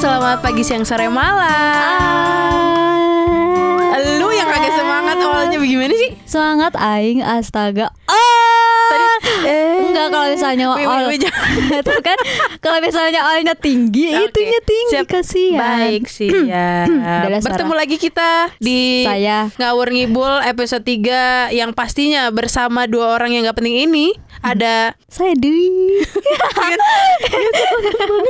selamat pagi, siang, sore, malam. Lu yang kagak semangat awalnya bagaimana sih? Semangat aing astaga. Ah. Tadi eh, Enggak kalau misalnya all jangan. Itu kan kalau misalnya olnya tinggi Oke, itunya tinggi siap. kasihan. Baik sih ya. Bertemu lagi kita di Saya. Ngawur Ngibul episode 3 yang pastinya bersama dua orang yang gak penting ini ada Saya Dwi.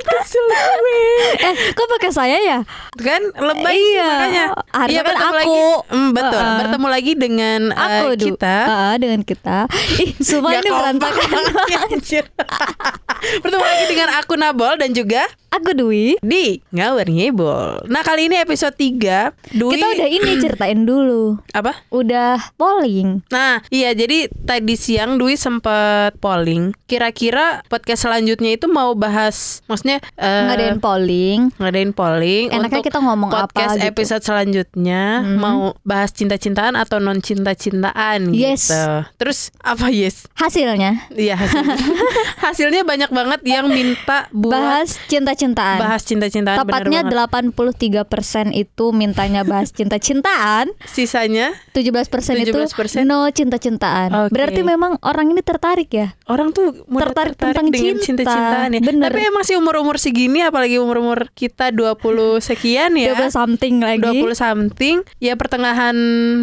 kesel gue. eh, kok pakai saya ya? kan lebay sih Iya. makanya. Harusnya Iya, kan aku. lagi. Hmm, betul. Heeh. Bertemu lagi dengan eh, Aku kita. Heeh, dengan kita. Ih, semua ini berantakan. Bertemu lagi dengan aku Nabol dan juga Aku Dwi. di Ngawur Ngibul. Nah kali ini episode 3 Dwi Kita udah ini ceritain dulu. Apa? Udah polling. Nah iya jadi tadi siang Dwi sempet polling Kira-kira podcast selanjutnya itu mau bahas Maksudnya eh, Ngadain polling. ngadain polling Enaknya untuk kita ngomong apa podcast gitu. episode selanjutnya Mhm. mau bahas cinta-cintaan atau non cinta-cintaan Yes. gitu. Terus apa yes? Hasilnya Iya hasilnya. hasilnya banyak banget yang minta buat bahas cinta-cintaan. bahas cinta-cintaan Tepatnya banget. 83% itu mintanya bahas cinta-cintaan, Sisanya 17% itu 17%? no cinta-cintaan. Oke. Berarti memang orang ini tertarik ya? orang tuh Tertarik tertarik, tentang dengan cinta. cinta-cintaan ya. Bener. Tapi emang sih umur-umur segini apalagi umur-umur kita 20 sekian ya. 20 something lagi. 20 something ya pertengahan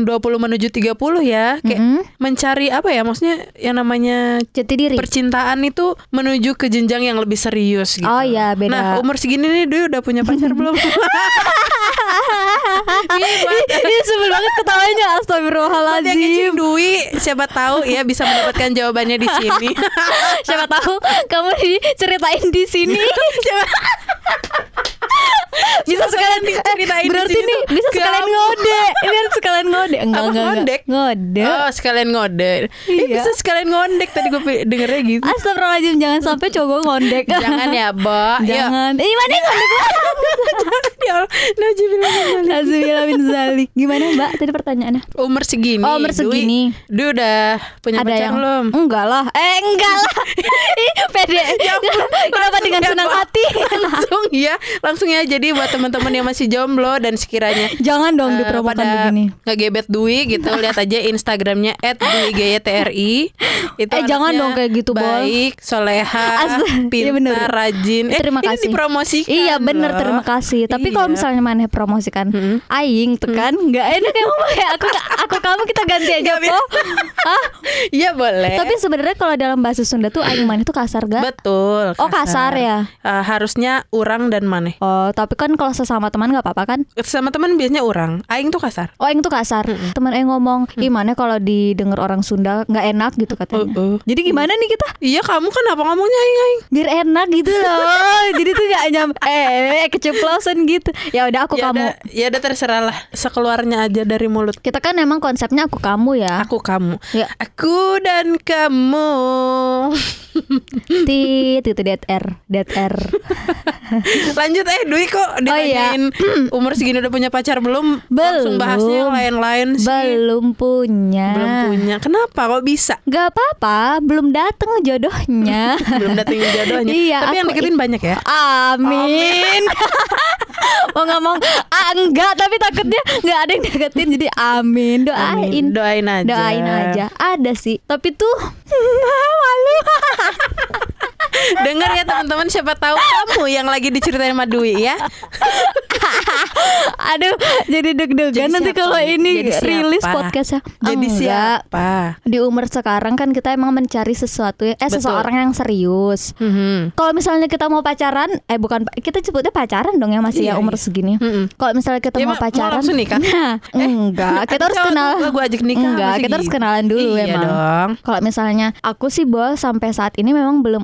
20 menuju 30 ya kayak Mm-mm. mencari apa ya maksudnya yang namanya Jati diri. percintaan itu menuju ke jenjang yang lebih serius gitu. Oh iya, beda. Nah, umur segini nih Dwi udah punya pacar belum? Iya, banget. Ini sebel banget ketawanya Astagfirullahaladzim Dwi siapa tahu ya bisa mendapatkan jawabannya di sini. Siapa tahu kamu diceritain di sini Siapa Bisa sekalian diceritain eh, di Berarti nih bisa sekalian ngode Ini harus sekalian ngode Enggak, Apa, enggak, ngondek? Ngode Oh sekalian ngode Eh Iya. bisa sekalian ngondek Tadi gue dengernya gitu Astagfirullahaladzim Jangan sampai cowok ngondek Jangan ya Bo. Jangan Eh mana yang ngondek Ya zalik. Gimana Mbak tadi pertanyaannya? Umur segini Oh, umur segini. Dwi udah punya Ada pacar yang belum? Enggak lah. Eh enggak lah. Pede. Ya Kenapa dengan ya, senang hati? langsung ya langsung ya jadi buat teman-teman yang masih jomblo dan sekiranya Jangan dong eh, dipromokan pada begini. ngegebet Dwi gitu lihat aja Instagramnya @dwigayatri itu Eh, jangan dong kayak gitu, Bol. baik soleha iya pintar bener. rajin eh terima ini kasih. dipromosikan Iya bener loh. terima kasih. Tapi kalau Iya. misalnya mana promosikan Mm-mm. aing tekan nggak enak ya kayak aku aku kamu kita ganti aja po. Ah, iya boleh tapi sebenarnya kalau dalam bahasa Sunda tuh aing mana itu kasar gak? betul Oh, kasar ya? Eh, harusnya urang dan maneh Oh, tapi kan kalau sesama teman nggak apa-apa kan? sama teman biasanya urang aing tuh kasar Oh, yang tuh kasar. Temen aing ngomong, "Gimana kalau didengar orang Sunda nggak enak gitu katanya." Uh, uh. Jadi gimana nih kita? iya kamu kan apa ngomongnya aing aing Biar enak gitu loh. Jadi tuh nggak nyam eh, eh keceplosan gitu. Ya udah aku ya kamu. ya udah terserah lah sekeluarnya aja dari mulut Kita kan emang konsepnya aku kamu ya. aku kamu Ya. aku dan kamu Tit itu dead air, dead air. lanjut eh Dwi kok Oh, iya. ditanyain umur segini udah punya pacar belum? Langsung Belum. bahasnya yang lain-lain sih. Belum punya. belum punya. Kenapa? Kok bisa? Gak apa-apa, belum datang jodohnya. belum datengin jodohnya. Iya, tapi yang deketin banyak ya? Amin. Mau ngomong ah, enggak tapi takutnya nggak ada yang deketin. Jadi amin. Doain. Amin. doain aja. Doain aja. Ada sih. Tapi tuh malu Dengar ya teman-teman siapa tahu kamu yang lagi diceritain sama Dwi ya. aduh jadi deg-degan Jadi nanti kalau ini Jadi siapa? rilis podcastnya Jadi enggak siapa? di umur sekarang kan kita emang mencari sesuatu ya- eh Betul. seseorang yang serius Mhm. kalau misalnya kita mau pacaran eh bukan kita sebutnya pacaran dong ya masih Iya, ya umur iya. segini Mm-mm. kalau misalnya kita Ya, mau ma- mau pacaran langsung nikah? Nah, enggak kita harus kenal gua ajak nikah, enggak kita harus kenalan dulu Iya emang dong. kalau misalnya aku sih bol sampai saat ini memang belum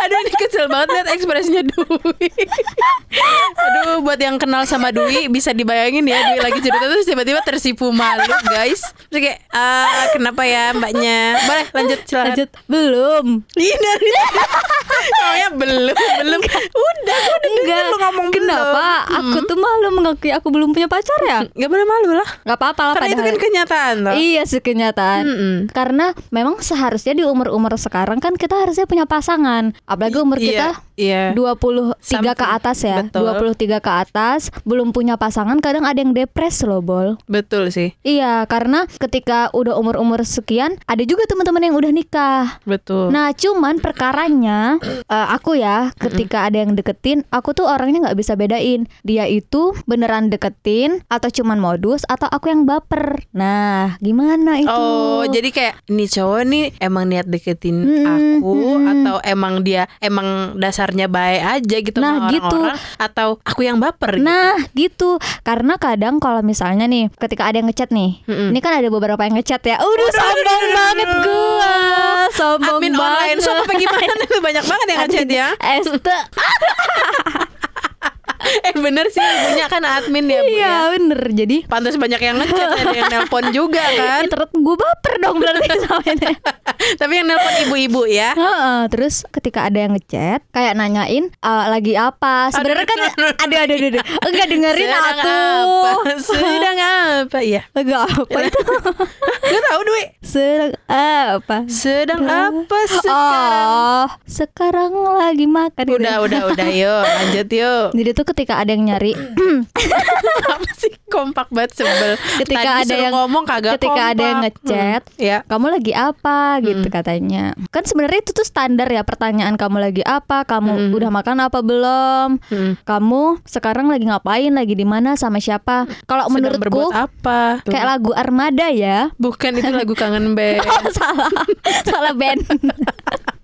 Aduh ini kesel banget lihat ekspresinya Dwi. Aduh buat yang kenal sama Dwi bisa dibayangin ya Dwi lagi cerita terus tiba-tiba tersipu malu guys. Terus kayak ah kenapa ya mbaknya? Boleh lanjut silakan. lanjut belum Ih dari Ngomongnya belum belum. Udah gue udah denger lu ngomong kenapa belum. aku tuh malu mengakui aku belum punya pacar ya Gak boleh malu lah. nggak apa-apa lah Karena itu kan kenyataan loh. Iya sih kenyataan Mm-mm. Karena memang seharusnya di umur-umur sekarang kan kita harusnya punya pasangan Apalagi umur Iya, kita iya. 23 ke Something. atas ya. Betul. 23 ke atas, belum punya pasangan kadang ada yang depres loh, Bol. Betul sih. Iya, karena ketika udah umur-umur sekian, ada juga teman-teman yang udah nikah. Betul. Nah, cuman perkaranya eh, aku ya, ketika ada yang deketin, aku tuh orangnya nggak bisa bedain dia itu beneran deketin atau cuman modus atau aku yang baper. Nah, gimana itu? Oh, jadi kayak ini cowok nih emang niat deketin Mm-mm, aku mm-mm. atau emang dia emang dasarnya baik aja gitu Nah, sama gitu. orang-orang atau aku yang baper gitu. Nah gitu Karena kadang kalau misalnya nih Ketika ada yang ngechat nih Mm-mm. Ini kan ada beberapa yang ngechat ya Udah sombong banget gua Sombong Admin online banget shop apa gimana banyak banget yang ngechat ya. Este eh bener sih punya kan admin dia Bu, ya. Iya bener Jadi Pantas banyak yang ngechat ada yang nelpon juga kan. ya, ternyata gue baper dong berarti sama ini Tapi yang nelpon ibu-ibu ya. Heeh, terus ketika ada yang ngechat kayak nanyain eh, lagi apa sebenarnya kan aduh aduh aduh, aduh. enggak dengerin Sedang atuh apa? Sedang apa? Iya. enggak apa itu Gak tahu Dwi. sedang apa Sedang apa sekarang? Oh, sekarang lagi makan. Udah, udah, udah, yuk lanjut yuk. Jadi tuh ketika ada yang nyari, apa sih kompak banget sebel ketika Tadi ada yang ngomong kagak ketika ada yang kompak. ngechat, Hmm, ya kamu lagi apa gitu katanya. Kan sebenarnya itu tuh standar ya pertanyaan kamu lagi apa, kamu Mm-mm. udah makan apa belum, Hmm. kamu sekarang lagi ngapain, lagi di mana sama siapa. Kalau menurutku apa Tuh. kayak lagu Armada ya. bukan itu lagu kangen band Oh, salah, salah band.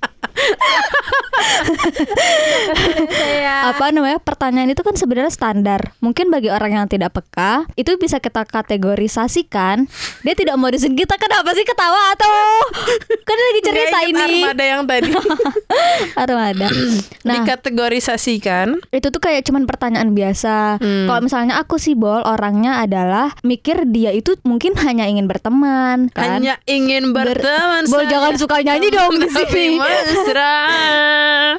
apa namanya? Pertanyaan itu kan sebenarnya standar. Mungkin bagi orang yang tidak peka itu bisa kita kategorisasikan. Dia tidak mau disin kita kenapa sih ketawa? Atau kan lagi cerita Nggak ini. armada yang tadi. Armada. Nah dikategorisasikan. itu tuh kayak cuman pertanyaan biasa. Hmm. kalau misalnya aku sih bol orangnya adalah mikir dia itu mungkin hanya ingin berteman kan? Hanya ingin Ber- berteman Bol, saja. jangan suka nyanyi dong di sini. Dah.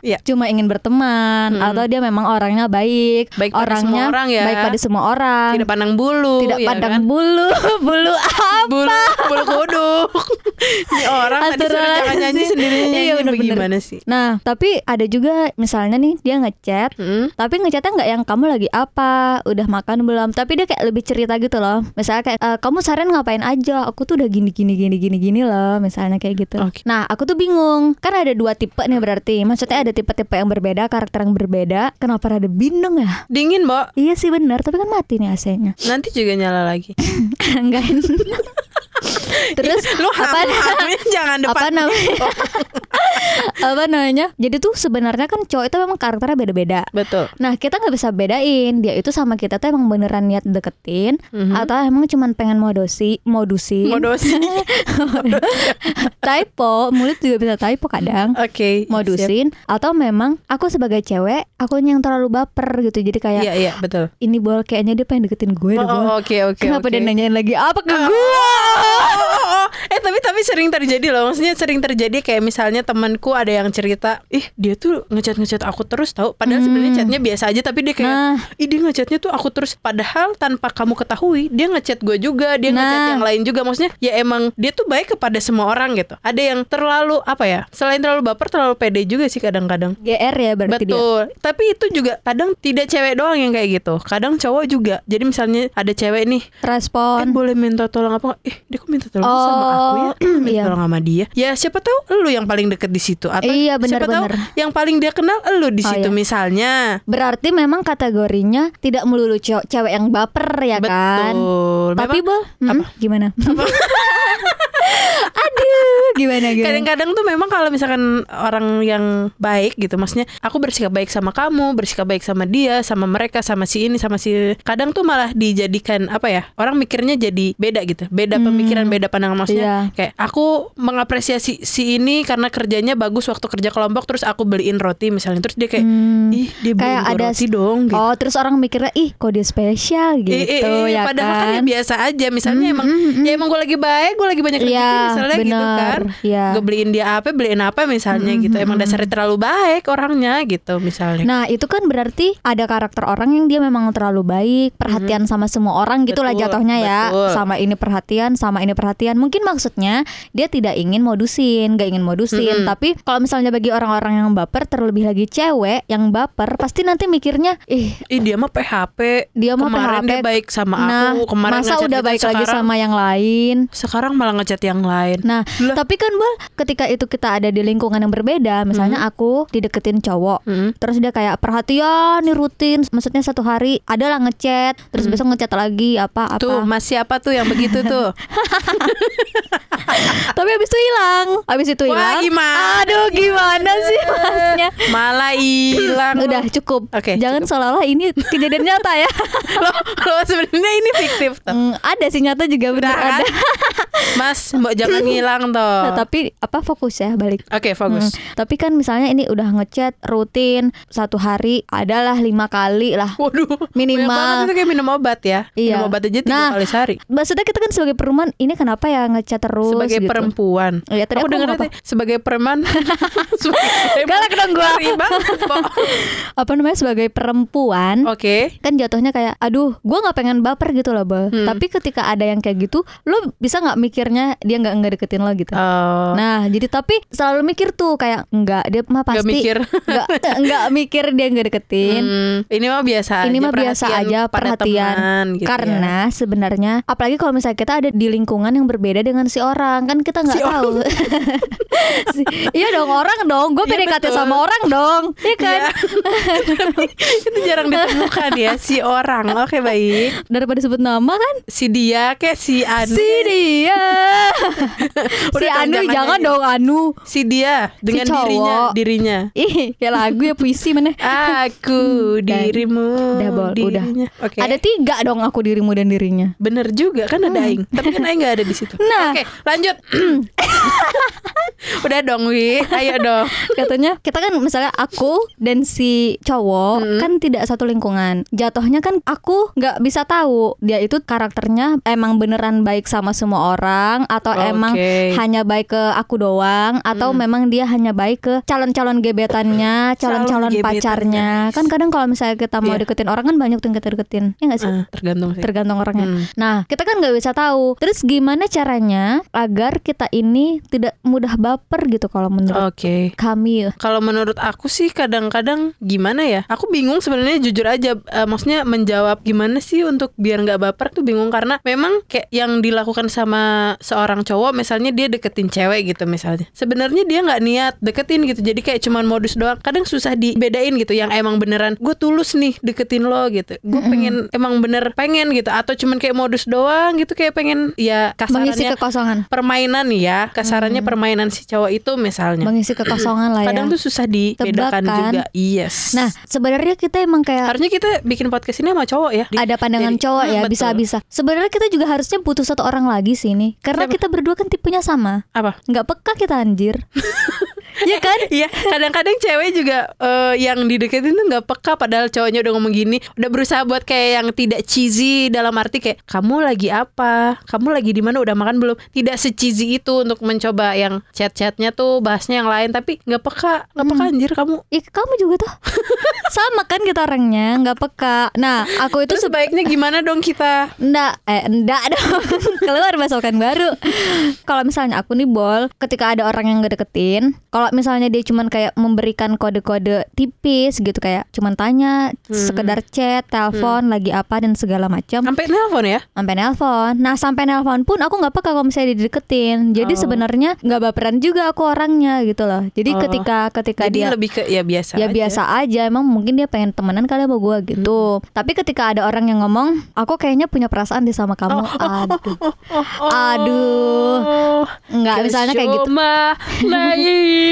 Ya. cuma ingin berteman Mm-mm. atau dia memang orangnya baik, Baik pada orangnya semua orang ya. baik pada semua orang, tidak pandang bulu tidak ya pandang kan? bulu, bulu apa? bulu bulu kuduk ini orang tadi suruh jangan nyanyi sendiri Iya, bener-bener. bagaimana sih Nah, tapi ada juga misalnya nih dia ngechat, Hmm? tapi ngechatnya nggak yang kamu lagi apa, udah makan belum? Tapi dia kayak lebih cerita gitu loh. Misalnya kayak "Eh, kamu seharian ngapain aja? Aku tuh udah gini gini gini gini gini loh, misalnya kayak gitu. Oke. Nah, aku tuh bingung. Kan ada dua tipe nih berarti. Maksudnya ada tipe-tipe yang berbeda, karakter yang berbeda. Kenapa ada bingung ya? dingin mbak Iya sih benar, tapi kan mati nih AC-nya. nanti juga nyala lagi Enggak. Terus lu apa hamil jangan depan apa namanya? apa namanya? Jadi tuh sebenarnya kan cowok itu memang karakternya beda-beda. betul Nah kita nggak bisa bedain dia itu sama kita tuh emang beneran niat deketin Mhm. atau emang cuman pengen modosi modusin modosi typo mulut juga bisa typo kadang oke siap. modusin atau memang aku sebagai cewek aku yang terlalu baper gitu jadi kayak iya iya betul ini bol kayaknya dia pengen deketin gue Oh, oh, oke oke kenapa oke. dia nanyain lagi apa ke gue oh, oh. Eh tapi tapi sering terjadi loh Maksudnya sering terjadi kayak misalnya temanku ada yang cerita Ih dia tuh ngechat-ngechat aku terus tau Padahal sebenarnya chatnya biasa aja Tapi dia kayak Hmm. Nah. Ih dia ngechatnya tuh aku terus Padahal tanpa kamu ketahui Dia ngechat gue juga Dia ngechat Nah. yang lain juga Maksudnya ya emang Dia tuh baik kepada semua orang gitu Ada yang terlalu Apa ya Selain terlalu baper Terlalu pede juga sih kadang-kadang GR ya berarti dia Betul. Tapi itu juga kadang tidak cewek doang yang kayak gitu. Kadang cowok juga. Jadi misalnya ada cewek nih, eh respon boleh minta tolong apa? Eh dia kok minta tolong sama Oh, aku ya? iya. tolong sama dia. Ya siapa tahu lu yang paling deket di situ atau Iya, benar, siapa tahu benar. yang paling dia kenal lu di Oh, situ iya. misalnya. Berarti memang kategorinya tidak melulu cowok cewek yang baper ya kan? Betul. Tapi Memang bol, hmm, apa? gimana? Aduh, gimana gimana? Kadang-kadang tuh memang kalau misalkan orang yang baik gitu, maksudnya aku bersikap baik sama kamu, bersikap baik sama dia, sama mereka, sama si ini, sama si kadang tuh malah dijadikan apa ya? Orang mikirnya jadi beda gitu, beda pemikiran, beda pandangan maksudnya. Iya. Kayak aku mengapresiasi si ini karena kerjanya bagus waktu kerja kelompok, terus aku beliin roti misalnya, terus dia kayak, Hmm, ih dia kayak ada roti dong. Gitu. Oh, terus orang mikirnya ih kok dia spesial gitu Eh, eh, eh, ya padahal kan? kan? ya biasa aja misalnya Hmm, emang hmm, hmm. ya emang gue lagi baik gue lagi banyak Iya, misalnya gitu benar. kan Iya. Gue beliin dia apa, beliin apa misalnya gitu. Emang dasarnya terlalu baik orangnya gitu misalnya. Nah itu kan berarti ada karakter orang yang dia memang terlalu baik Perhatian sama semua orang gitulah jatuhnya ya betul. Sama ini perhatian, sama ini perhatian Mungkin maksudnya dia tidak ingin modusin, gak ingin modusin Tapi kalau misalnya bagi orang-orang yang baper Terlebih lagi cewek yang baper Pasti nanti mikirnya Ih Ih dia mah PHP. dia mah kemarin PHP dia baik sama nah, aku. Kemarin Masa udah baik lagi sekarang- sama yang lain Sekarang malah ngechat yang lain. Nah, Lah. tapi kan Bol, ketika itu kita ada di lingkungan yang berbeda, misalnya aku dideketin cowok, Hmm. terus dia kayak perhatian nih rutin, maksudnya satu hari adalah ngechat, terus besok ngechat lagi apa apa. Tuh masih apa tuh yang begitu tuh? Tapi habis itu hilang, habis itu hilang. gimana? Aduh, gimana sih masnya? Malah hilang. Udah cukup. Oke, Jangan cukup. seolah-olah ini kejadian nyata ya. Loh sebenarnya ini fiktif tuh. Hmm, ada sih nyata juga benar kan? ada. Mas, mbok jangan ngilang toh. Nah, tapi apa fokus ya balik. Oke, fokus. Hmm, Tapi kan misalnya ini udah ngechat rutin satu hari adalah lima kali lah. Waduh, Minimal. itu kayak minum obat ya. Iya. Minum obat aja tiga Nah, kali sehari. Maksudnya kita kan sebagai perempuan ini kenapa ya ngechat terus Sebagai gitu. perempuan. Iya, tadi aku aku dengar sebagai preman. Galak dong gua. Apa namanya sebagai perempuan Oke. kan jatuhnya kayak aduh gua nggak pengen baper gitu loh bal Hmm. tapi ketika ada yang kayak gitu lo bisa nggak mikirnya dia nggak nggak deketin lo gitu Oh. Nah, jadi tapi selalu mikir tuh kayak enggak dia mah Nggak pasti mikir. enggak enggak mikir dia nggak deketin. Hmm, ini mah biasa Ini mah biasa aja perhatian teman, gitu ya. karena sebenarnya apalagi kalau misalnya kita ada di lingkungan yang berbeda dengan si orang kan kita nggak Si tahu Si- iya dong orang dong gue Iya, PDKT betul. sama orang dong iya kan Iya. Tapi itu jarang ditemukan ya si orang. Oke baik. daripada sebut nama kan Si dia kayak si Anu. si dia si Anu jangan dong Anu Si dia dengan cowok. dirinya, dirinya. ih kayak lagu ya puisi mana Aku Dan- dirimu udah bol udah dirinya. Oke. ada tiga dong aku dirimu dan dirinya Bener juga kan ada aing. Tapi kan aing nggak ada di situ. Nah. Oke, lanjut. Udah dong, Wi. Ayo dong. katanya kita kan misalnya aku dan si cowok Hmm. kan tidak satu lingkungan jatuhnya kan aku nggak bisa tahu dia itu karakternya emang beneran baik sama semua orang atau Oke. emang hanya baik ke aku doang atau Hmm. memang dia hanya baik ke calon-calon gebetannya calon-calon pacarnya kan kadang kalau misalnya kita mau Iya. deketin orang kan banyak tuh yang kita deketin ya nggak sih Eh, tergantung sih. tergantung orangnya. Hmm. Nah, kita kan nggak bisa tahu. Terus gimana caranya agar kita ini tidak mudah baper gitu kalau menurut Oke. kami? Kalau menurut aku sih kadang-kadang gimana ya? Aku bingung sebenarnya jujur aja. Eh, maksudnya menjawab gimana sih untuk biar nggak baper tuh bingung karena memang kayak yang dilakukan sama seorang cowok misalnya dia deketin cewek gitu misalnya. Sebenarnya dia nggak niat deketin gitu. Jadi kayak cuman modus doang. Kadang susah dibedain gitu yang emang beneran gue tulus nih deketin lo gitu. Gue pengen emang bener pengen gitu atau cuman kayak modus doang gitu kayak pengen ya Mengisi kekosongan. permainan ya kasarannya permainan si cowok itu misalnya Mengisi kekosongan lah ya. kadang tuh susah dibedakan Tebak kan? juga yes Nah, sebenarnya kita emang kayak harusnya kita bikin podcast ini sama cowok ya Di- ada pandangan jadi- cowok Hmm, ya bisa-bisa. Sebenarnya kita juga harusnya butuh satu orang lagi sih nih. Karena Siapa? kita berdua kan tipenya sama. apa Nggak peka kita anjir. Iya kan? Iya, kadang-kadang cewek juga eh, yang dideketin tuh nggak peka padahal cowoknya udah ngomong gini, udah berusaha buat kayak yang tidak cheesy dalam arti kayak kamu lagi apa, kamu lagi di mana, udah makan belum? Tidak se-cheesy itu untuk mencoba yang chat-chatnya tuh bahasnya yang lain, tapi nggak peka, nggak peka anjir kamu. Ih, kamu juga tuh. sama kan kita orangnya, nggak peka. Nah, aku itu Terus sebaiknya gimana dong kita? Nggak, eh enggak dong Keluar masakan baru Kalau misalnya aku nih Bol Ketika ada orang yang gak deketin Kalau misalnya dia cuman kayak memberikan kode-kode tipis gitu Kayak cuman tanya Sekedar chat, telepon, lagi apa dan segala macam. Sampai nelpon ya? Sampai nelpon. Nah sampai nelpon pun aku nggak peka kalau misalnya dideketin. Jadi Oh. sebenarnya nggak baperan juga aku orangnya gitu loh. Jadi Oh. ketika ketika Jadi dia lebih ke ya biasa ya aja. biasa aja. Emang mungkin dia pengen temenan kali sama gue gitu. Tapi ketika ada orang yang ngomong aku kayaknya punya perasaan di sama kamu. Aduh. Oh, Aduh. nggak misalnya kayak gitu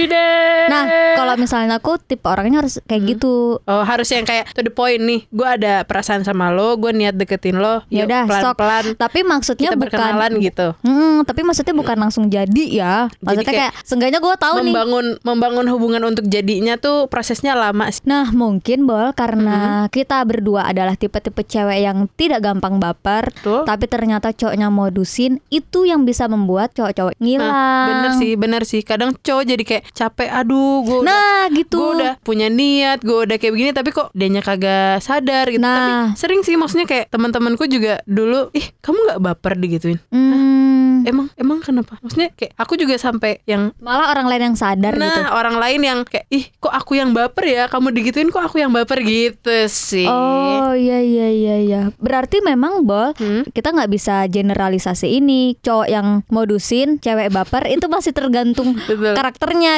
Wide. Nah, kalau misalnya aku tipe orangnya harus kayak Hmm. gitu. Oh harus yang kayak to the point nih Gue ada perasaan sama lo Gue niat deketin lo Ya udah, pelan-pelan Tapi maksudnya Kita bukan gitu Hmm, tapi maksudnya bukan langsung jadi ya. Maksudnya kayak kayak, seenggaknya gue tahu nih. membangun membangun hubungan untuk jadinya tuh prosesnya lama sih. Nah, mungkin bol karena kita berdua adalah tipe-tipe cewek yang tidak gampang baper, Betul. tapi ternyata cowoknya modusin, itu yang bisa membuat cowok-cowok ngilang. Nah, bener sih, bener sih. Kadang cowok jadi kayak capek, aduh, gue udah, Nah, gitu. gue udah punya niat, gue udah kayak begini, tapi kok dianya kagak sadar gitu. Nah. Tapi sering sih, maksudnya kayak teman-temanku juga dulu, ih, kamu nggak baper digituin. Hmm, Emang, emang kenapa? Maksudnya kayak aku juga sampai yang malah orang lain yang sadar nah gitu. orang lain yang kayak ih kok aku yang baper ya kamu digituin kok aku yang baper gitu sih Oh iya iya iya iya. Berarti memang bol Hmm? kita nggak bisa generalisasi ini cowok yang modusin cewek baper itu masih tergantung Betul.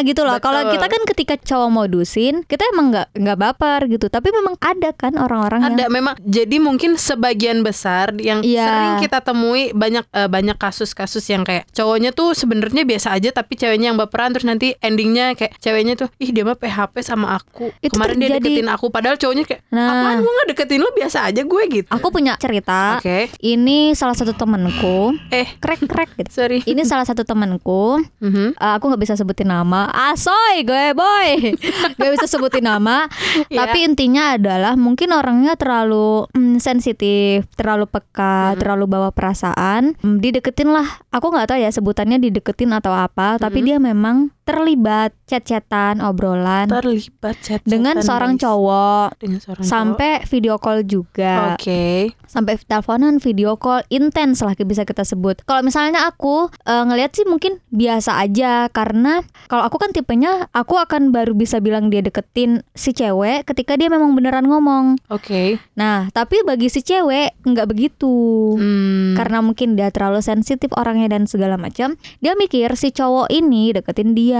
Gitu loh. Kalau kita kan ketika cowok modusin kita emang nggak nggak baper gitu. Tapi memang ada kan orang-orang ada yang memang jadi mungkin sebagian besar yang Iya. sering kita temui banyak eh, banyak kasus-kasus yang kayak cowoknya tuh sebenarnya biasa aja tapi ceweknya yang baperan terus nanti endingnya kayak ceweknya tuh ih dia mah PHP sama aku Itu kemarin dia terjadi. deketin aku padahal cowoknya kayak Nah. apaan gue nggak deketin lo biasa aja gue gitu aku punya cerita. oke Ini salah satu temanku eh krek krek gitu. sorry Ini salah satu temanku Mhm. Eh, aku nggak bisa sebutin nama asoy gue boy. Nggak bisa sebutin nama. Iya. tapi intinya adalah mungkin orangnya terlalu mm, sensitif terlalu peka terlalu bawa perasaan. Mm, dideketin lah. Aku nggak tahu ya sebutannya dideketin atau apa. Tapi dia memang terlibat chat-chatan obrolan terlibat chat dengan seorang cowok dengan seorang sampai video call cowok. juga. Oke. Sampai teleponan video call intens lah bisa kita sebut. Kalau misalnya aku eh, ngelihat sih mungkin biasa aja karena kalau aku kan tipenya aku akan baru bisa bilang dia deketin si cewek ketika dia memang beneran ngomong. Oke. Nah tapi bagi si cewek nggak begitu. Hmm. karena mungkin dia terlalu sensitif orangnya dan segala macam dia mikir si cowok ini deketin dia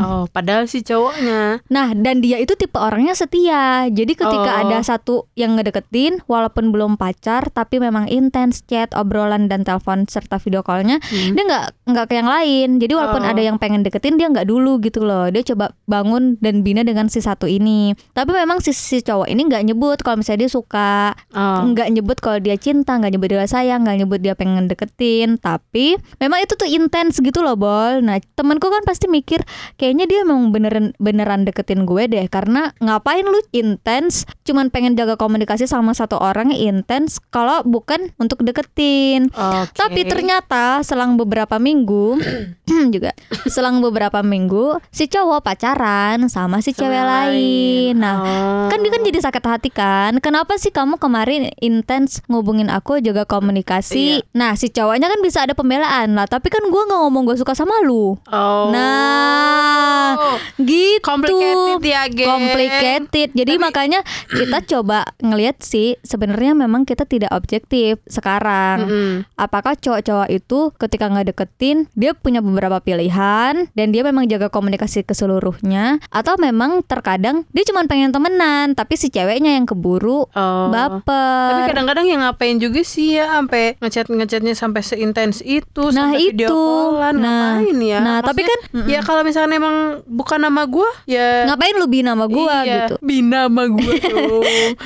Oh, padahal si cowoknya. Nah, dan dia itu tipe orangnya setia. Jadi ketika Oh. ada satu yang ngedeketin, walaupun belum pacar, tapi memang intens chat, obrolan dan telepon serta video callnya, Hmm. dia nggak nggak ke yang lain. Jadi walaupun Oh. ada yang pengen deketin, dia nggak dulu gitu loh. Dia coba bangun dan bina dengan si satu ini. Tapi memang si si cowok ini nggak nyebut kalau misalnya dia suka, Oh. nggak nyebut kalau dia cinta, nggak nyebut dia sayang, nggak nyebut dia pengen deketin. Tapi memang itu tuh intens gitu loh, bol. Nah, temanku kan pasti mikir kayaknya dia emang beneran beneran deketin gue deh karena ngapain lu intens cuman pengen jaga komunikasi sama satu orang intens kalau bukan untuk deketin Oke. tapi ternyata selang beberapa minggu juga selang beberapa minggu si cowok pacaran sama si cewek lain. Nah, Oh. kan dia kan jadi sakit hati kan. Kenapa sih kamu kemarin intens ngubungin aku jaga komunikasi? Iya. Nah, si cowoknya kan bisa ada pembelaan lah. Tapi kan gua nggak ngomong gue suka sama lu. Oh. Nah, gitu. Complicated ya, geng. Complicated. Jadi makanya kita coba ngelihat sih sebenarnya memang kita tidak objektif sekarang. Mm-mm. Apakah cowok-cowok itu ketika nggak deketin dia punya beberapa pilihan dan dia memang jaga komunikasi ke seluruhnya atau memang terkadang dia cuma pengen temenan tapi si ceweknya yang keburu Oh. baper. Tapi kadang-kadang yang ngapain juga sih ya sampai ngechat ngechatnya sampai seintens itu Nah, sampai video itu. callan Nah, ngapain ya? nah, tapi Maksudnya, kan- ya kalau misalnya emang bukan nama gua ya ngapain lu bina sama gua iya, gitu. Bina sama gua tuh.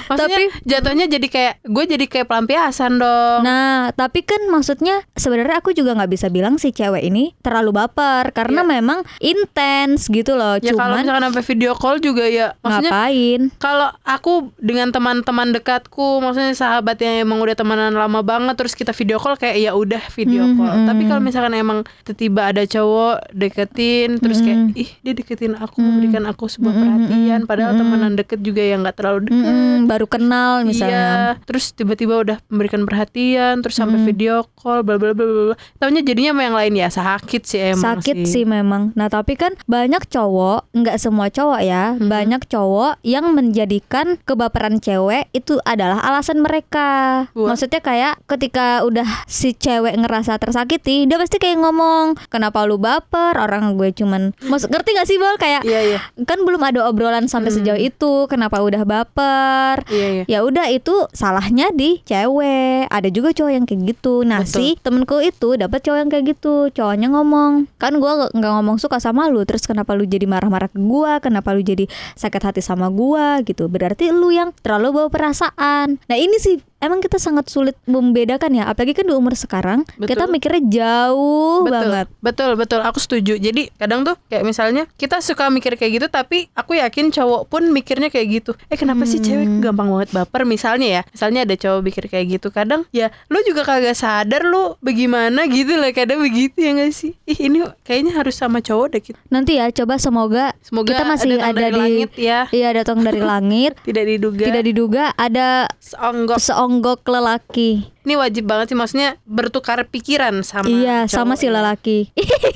Maksudnya Tapi- jatuhnya jadi kayak gue jadi kayak pelampiasan dong. Nah, tapi kan maksudnya sebenarnya aku juga nggak bisa bilang si cewek ini terlalu baper karena memang intens gitu loh. ya kalau misalkan sampai video call juga ya maksudnya ngapain? kalau aku dengan teman-teman dekatku maksudnya sahabat yang emang udah temenan lama banget terus kita video call kayak ya udah video Hmm, call hmm, tapi hmm. kalau misalkan emang tiba-tiba ada cowok deketin terus kayak ih dia deketin aku memberikan aku sebuah perhatian padahal temenan deket juga yang nggak terlalu deket baru kenal misalnya. Iya, terus tiba-tiba udah memberikan perhatian, terus sampai video call, bla bla bla bla. Taunya jadinya sama yang lain ya sakit sih emang Sakit sih. memang. Nah, tapi kan banyak cowok, nggak semua cowok ya, Hmm. banyak cowok yang menjadikan kebaperan cewek itu adalah alasan mereka. Buat? Maksudnya kayak ketika udah si cewek ngerasa tersakiti, dia pasti kayak ngomong, "Kenapa lu baper? Orang gue cuman Maksud ngerti gak sih Bol? Kayak Iya iya. kan belum ada obrolan sampai sejauh itu kenapa udah baper? Iya iya. ya udah itu salahnya di cewek. Ada juga cowok yang kayak gitu. Nah Betul. si temenku itu dapat cowok yang kayak gitu. Cowoknya ngomong kan gua nggak ngomong suka sama lu. Terus kenapa lu jadi marah-marah ke gua? Kenapa lu jadi sakit hati sama gua? Gitu. Berarti lu yang terlalu bawa perasaan. Nah ini sih emang kita sangat sulit membedakan ya apalagi kan di umur sekarang Betul. kita mikirnya jauh betul, banget Betul, betul. Aku setuju. Jadi kadang tuh kayak misalnya kita suka mikir kayak gitu, tapi aku yakin cowok pun mikirnya kayak gitu. Eh kenapa sih Hmm. cewek gampang banget baper? Misalnya ya, misalnya ada cowok mikir kayak gitu. Kadang ya lu juga kagak sadar lu bagaimana gitu lah. Kadang begitu ya gak sih? Ih ini kayaknya harus sama cowok deh kita. nanti ya coba semoga, Semoga kita masih ada dari di langit ya. iya datang dari langit Tidak diduga. tidak diduga ada Seonggok. seonggok lelaki. Ini wajib banget sih maksudnya bertukar pikiran sama iya, sama si lelaki.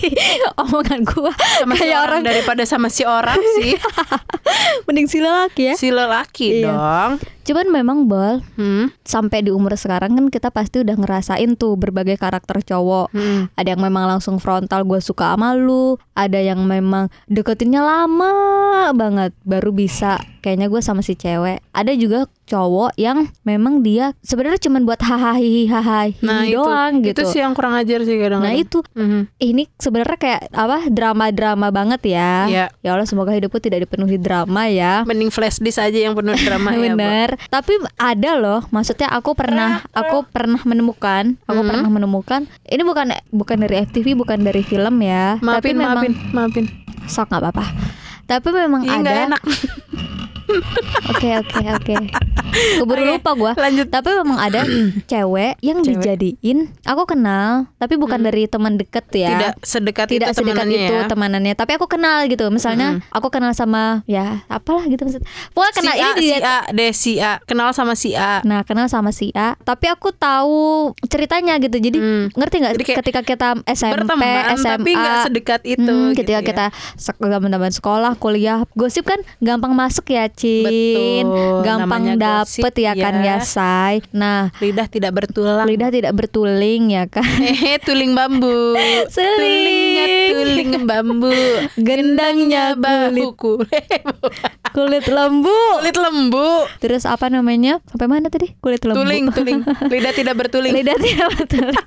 Omongan gua sama si kayak orang orang daripada sama si orang sih. mending si lelaki ya. si lelaki Iya. dong. Cuman memang bol Hmm. sampai di umur sekarang kan kita pasti udah ngerasain tuh berbagai karakter cowok. Hmm. Ada yang memang langsung frontal gue suka sama lu, ada yang memang deketinnya lama banget baru bisa kayaknya gue sama si cewek. Ada juga cowok yang memang dia sebenarnya cuman buat hahaha hahaha Nah itu, doang gitu. itu sih yang kurang ajar sih kadang-kadang. Nah itu Mhm. ini sebenarnya kayak apa drama-drama banget ya. Iya. Ya Allah semoga hidupku tidak dipenuhi drama ya. Mending flash disk aja yang penuh drama ya. Bener. Tapi ada loh, maksudnya aku pernah aku pernah menemukan, aku Hmm. pernah menemukan. Ini bukan bukan dari FTV, bukan dari film ya. tapi Maafin, memang maafin, maafin. sok nggak apa-apa. Tapi memang Ih, nggak ada. Oke oke oke. Keburu Oke, lupa gua. lanjut. Tapi memang ada cewek yang Cewek. dijadiin. Aku kenal, tapi bukan dari teman deket ya. Tidak sedekat tidak itu sedekat temenannya itu ya. temanannya tapi aku kenal gitu misalnya aku kenal sama ya apalah gitu maksud pokoknya kenal si ini A, si dia A, deh si A, kenal sama si A. nah kenal sama si A tapi aku tahu ceritanya gitu jadi Hmm. ngerti nggak ketika kita SMP Berteman, SMA tapi nggak sedekat itu. hmm, gitu ketika ya. kita sek- zaman-zaman sekolah kuliah gosip kan gampang masuk ya Cin Betul, gampang namanya gosip, dapet ya kan ya. Say nah lidah tidak bertulang. lidah tidak bertuling ya kan Eh, tuling bambu. Seling. Tulingnya tuling bambu. Gendangnya bahu kulit. kulit lembu kulit lembu. Terus apa namanya? Sampai mana tadi? Kulit lembu. Tuling, tuling. Lidah tidak bertuling. Lidah tidak bertulang.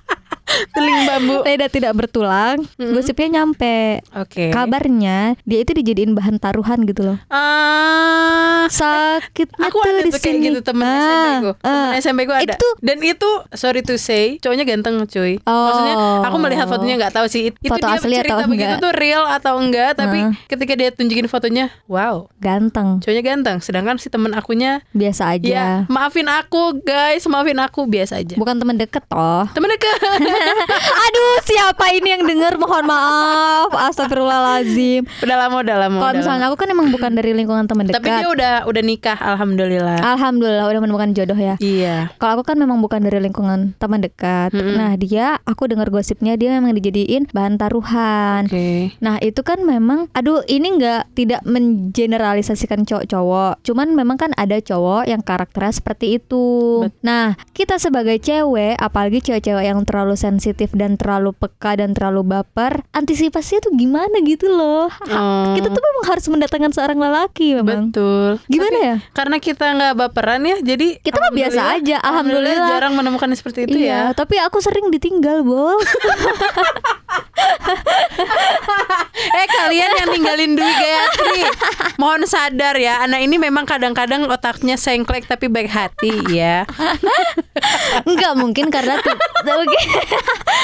Tuling bambu. Lidah tidak bertulang. Gosipnya nyampe. Oke. Kabarnya dia itu dijadiin bahan taruhan gitu loh. Ah, Sakitnya aku tuh ada di tuh kayak sini. gitu temen Ah, SMP temen ah. SMP ku ada Itu dan itu sorry to say cowoknya ganteng cuy Oh. maksudnya aku melihat fotonya nggak tahu sih itu Foto dia asli cerita atau begitu enggak? tuh real atau enggak tapi Ah. ketika dia tunjukin fotonya wow ganteng. cowoknya ganteng sedangkan si temen akunya Biasa aja. ya maafin aku guys maafin aku biasa aja Bukan teman deket toh. temen dekat Aduh, siapa ini yang denger? Mohon maaf. Astagfirullahalazim. udah lama udah lama Kalau misalnya aku kan emang bukan dari lingkungan teman lama. tapi dia dekat. udah udah nikah alhamdulillah Alhamdulillah udah menemukan jodoh ya. iya Kalau aku kan memang bukan dari lingkungan teman dekat. Mm-mm. Nah dia, aku dengar gosipnya dia memang dijadiin bahan taruhan. oke Nah itu kan memang, aduh ini nggak tidak mengeneralisasikan cowok-cowok. Cuman memang kan ada cowok yang karakternya seperti itu. Bet- Nah kita sebagai cewek, apalagi cewek-cewek yang terlalu sensitif dan terlalu peka dan terlalu baper, antisipasinya tuh gimana gitu loh. Oh. Kita tuh memang harus mendatangkan seorang lelaki memang. Betul. Gimana Tapi ya? Karena kita nggak baperan ya, jadi Kita mah biasa aja, alhamdulillah. jarang menemukan seperti itu iya, ya. tapi aku sering ditinggal, Bol. eh kalian yang ninggalin Dwi Gayatri, mohon sadar ya, anak ini memang kadang-kadang otaknya sengklek tapi baik hati ya. Enggak mungkin karena tuh mungkin.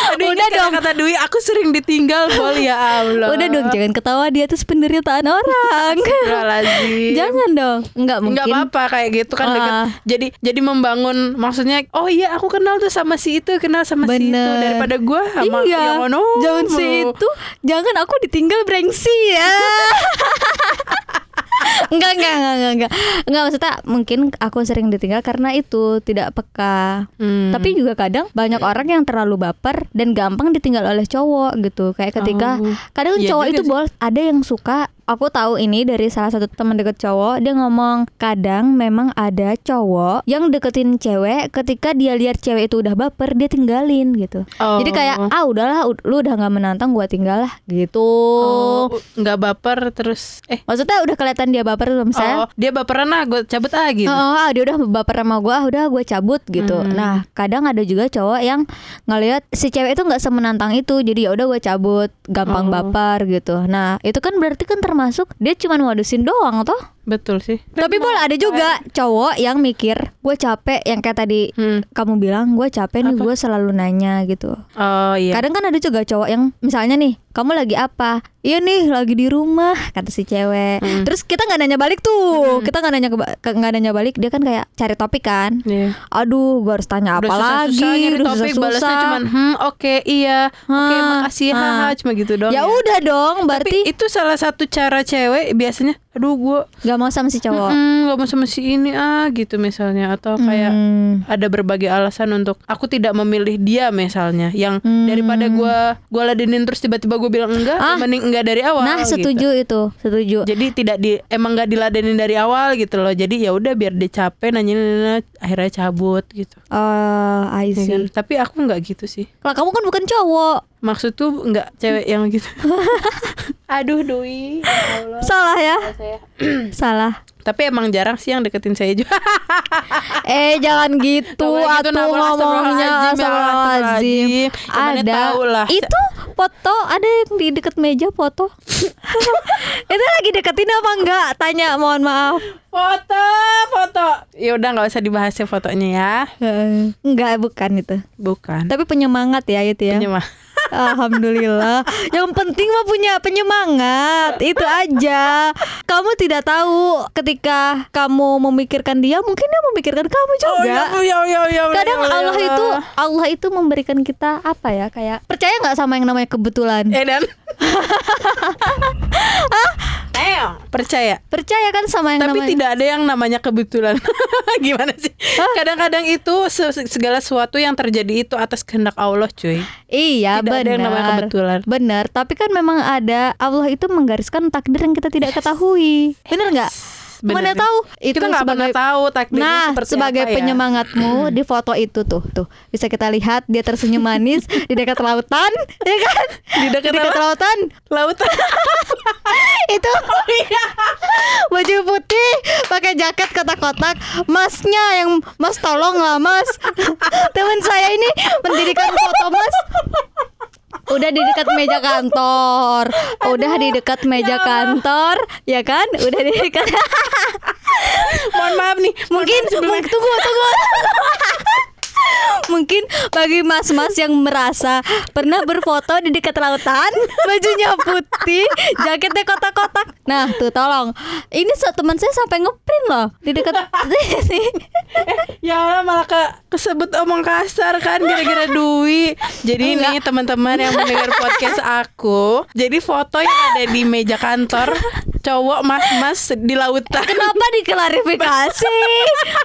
Aduh, Udah dong. kata Dwi, aku sering ditinggal bol ya Allah. Udah dong, jangan ketawa dia tuh penderitaan orang. Jangan dong. Enggak mungkin. Nggak apa-apa kayak gitu kan deket. Ah. Jadi jadi membangun maksudnya oh iya aku kenal tuh sama si itu kenal sama si itu Bener. daripada gua sama iya. yang ono. Jangan si itu. Jangan aku ditinggal brengsi ya. enggak, enggak, enggak, enggak, enggak. Enggak maksudnya mungkin aku sering ditinggal karena itu tidak peka. Hmm. Tapi juga kadang banyak orang yang terlalu baper dan gampang ditinggal oleh cowok gitu. Kayak ketika Oh. kadang Iya cowok itu sih. bol ada yang suka aku tahu ini dari salah satu teman deket cowok dia ngomong kadang memang ada cowok yang deketin cewek ketika dia lihat cewek itu udah baper dia tinggalin gitu Oh. jadi kayak ah udahlah ud- lu udah nggak menantang gua tinggal lah gitu Oh, nggak baper terus eh maksudnya udah kelihatan dia baper misalnya oh dia baperan ah gue cabut ah gitu. Oh, ah, dia udah baper sama gue, udah gue cabut gitu. Hmm. Nah, kadang ada juga cowok yang ngelihat si cewek itu nggak semenantang itu, jadi ya udah gue cabut, gampang Oh. baper gitu. Nah, itu kan berarti kan termasuk dia cuma modusin doang toh. Betul sih. Tapi boleh ada juga cowok yang mikir gue capek yang kayak tadi Hmm. kamu bilang gue capek nih gue selalu nanya gitu. Oh iya. Kadang kan ada juga cowok yang misalnya nih kamu lagi apa? Iya nih lagi di rumah kata si cewek. Mm. Terus kita nggak nanya balik tuh, kita nggak nanya nggak nanya balik dia kan kayak cari topik kan. Iya. Aduh, gue harus tanya apa Udah lagi? nyari Udah topik balasnya susah-susah. cuman hmm oke iya oke Hah, makasih haha cuma gitu doang. Ya udah dong, Tapi berarti itu salah satu cara cewek biasanya aduh gue nggak mau sama si cowok. Hmm, gak mau sama si ini ah gitu misalnya atau kayak Hmm. ada berbagai alasan untuk aku tidak memilih dia misalnya yang Hmm. daripada gua gua ladenin terus tiba-tiba gue bilang enggak Ah. mending enggak dari awal Nah, gitu. setuju itu, setuju. jadi tidak di emang nggak diladenin dari awal gitu loh jadi ya udah biar dia capek nanya akhirnya cabut gitu Eh, I Ya see. kan? tapi aku nggak gitu sih Kalau kamu kan bukan cowok. maksud tuh nggak cewek yang gitu aduh Dwi ya Allah. Salah ya? Saya. Salah. tapi emang jarang sih yang deketin saya juga Eh jangan gitu atuh gitu, ngomongnya astagfirullahaladzim, ya Ada lah. Itu foto ada yang di deket meja foto Itu lagi deketin apa enggak? Tanya mohon maaf foto foto ya udah nggak usah dibahas ya fotonya ya Enggak bukan itu bukan Tapi penyemangat ya itu ya Penyemah. Alhamdulillah Yang penting mah punya penyemangat Itu aja Kamu tidak tahu Ketika kamu memikirkan dia Mungkin dia memikirkan kamu oh juga ya ya ya ya Kadang ya, ya, Allah ya. itu Allah itu memberikan kita apa ya kayak percaya nggak sama yang namanya kebetulan? eh dan. percaya? Percaya. Kan sama yang tapi namanya? tidak ada yang namanya kebetulan. Gimana sih? Kadang-kadang itu se- segala sesuatu yang terjadi itu atas kehendak Allah cuy. Iya Tidak ada yang namanya benar. kebetulan. Benar, tapi kan memang ada Allah itu menggariskan takdir yang kita tidak ketahui. Benar nggak? Bener Mana tahu itu kita nggak pernah tahu takdirnya Nah, seperti sebagai apa ya. penyemangatmu di foto itu tuh, tuh bisa kita lihat dia tersenyum manis di dekat lautan, ya kan? Di dekat apa? lautan. lautan itu Oh, iya. baju putih pakai jaket kotak-kotak masnya yang mas tolong lah mas teman saya ini mendirikan foto mas udah di dekat meja kantor. Udah di dekat meja kantor ya kan? Udah di dekat. Mohon maaf nih. Mungkin mungkin tunggu tunggu Mungkin bagi mas-mas yang merasa pernah berfoto di dekat lautan, bajunya putih, jaketnya kotak-kotak. Nah, tuh tolong. Ini so, teman saya sampai ngeprint loh di dekat sini. Ya Allah malah ke kesebut omong kasar kan gara-gara Dwi. Jadi ini teman-teman yang mendengar podcast aku, jadi foto yang ada di meja kantor cowok mas-mas di lautan. Kenapa diklarifikasi?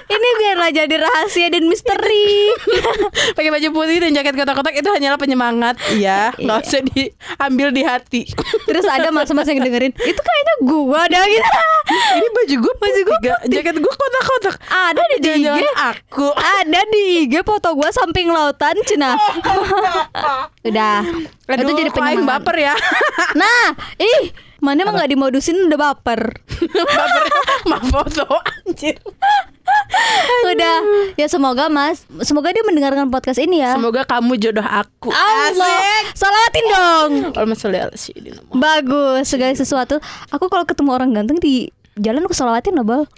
Ini biarlah jadi rahasia dan misteri. Pakai baju putih dan jaket kotak-kotak itu hanyalah penyemangat, ya. Nggak usah diambil di hati. Terus ada mas-mas yang dengerin, itu kayaknya gua dah gitu. ini baju gue baju gue jaket gue kotak-kotak. Ada di IG. Aku. Ada di IG foto gua samping lautan, Cina. Udah. Aduh, itu jadi penyemangat. baper ya. Nah, ih, mana emang nggak dimodusin udah baper. baper mah foto anjir. Udah. Ya semoga Mas, semoga dia mendengarkan podcast ini ya. Semoga kamu jodoh aku. Allah, salawatin dong. Bagus, segala sesuatu. Aku kalau ketemu orang ganteng di jalan aku salawatin loh, Bal.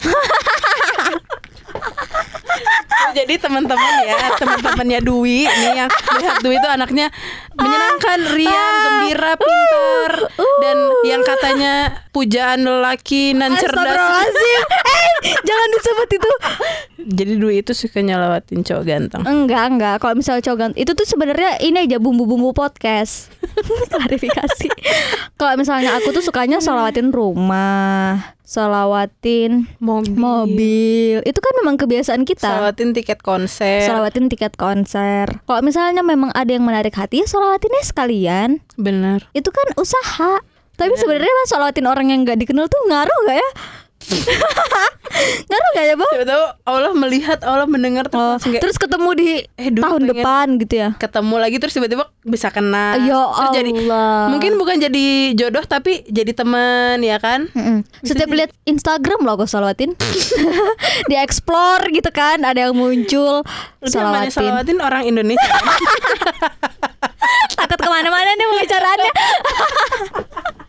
Jadi teman-teman ya, teman-temannya Dwi ini yang melihat Dwi itu anaknya menyenangkan, riang, gembira, pintar dan yang katanya pujaan lelaki nan cerdas. Eh, jangan disebut itu. Jadi Dwi itu suka nyelawatin cowok ganteng. Enggak, enggak. Kalau misalnya cowok ganteng, itu tuh sebenarnya ini aja bumbu-bumbu podcast. Klarifikasi. Kalau misalnya aku tuh sukanya solawatin rumah, solawatin Mobil. mobil. Itu kan memang kebiasaan kita. Selawatin tiket konser. Solawatin tiket konser. Kalau misalnya memang ada yang menarik hati, ya solawatinnya sekalian. Bener. Itu kan usaha. Tapi sebenarnya mas sholawatin orang yang nggak dikenal tuh ngaruh nggak ya? Ngaruh nggak ya bang? Siapa tahu Allah melihat, Allah mendengar terus Oh, kayak terus ketemu di Eh, dulu tahun pengen- depan gitu ya? ketemu lagi terus tiba-tiba bisa kenal. Ya terus jadi Allah. mungkin bukan jadi jodoh tapi jadi teman ya kan? Setiap lihat Instagram loh aku salawatin Di explore gitu kan Ada yang muncul Salawatin salawatin orang Indonesia. Takut ke mana-mana nih pembicaraannya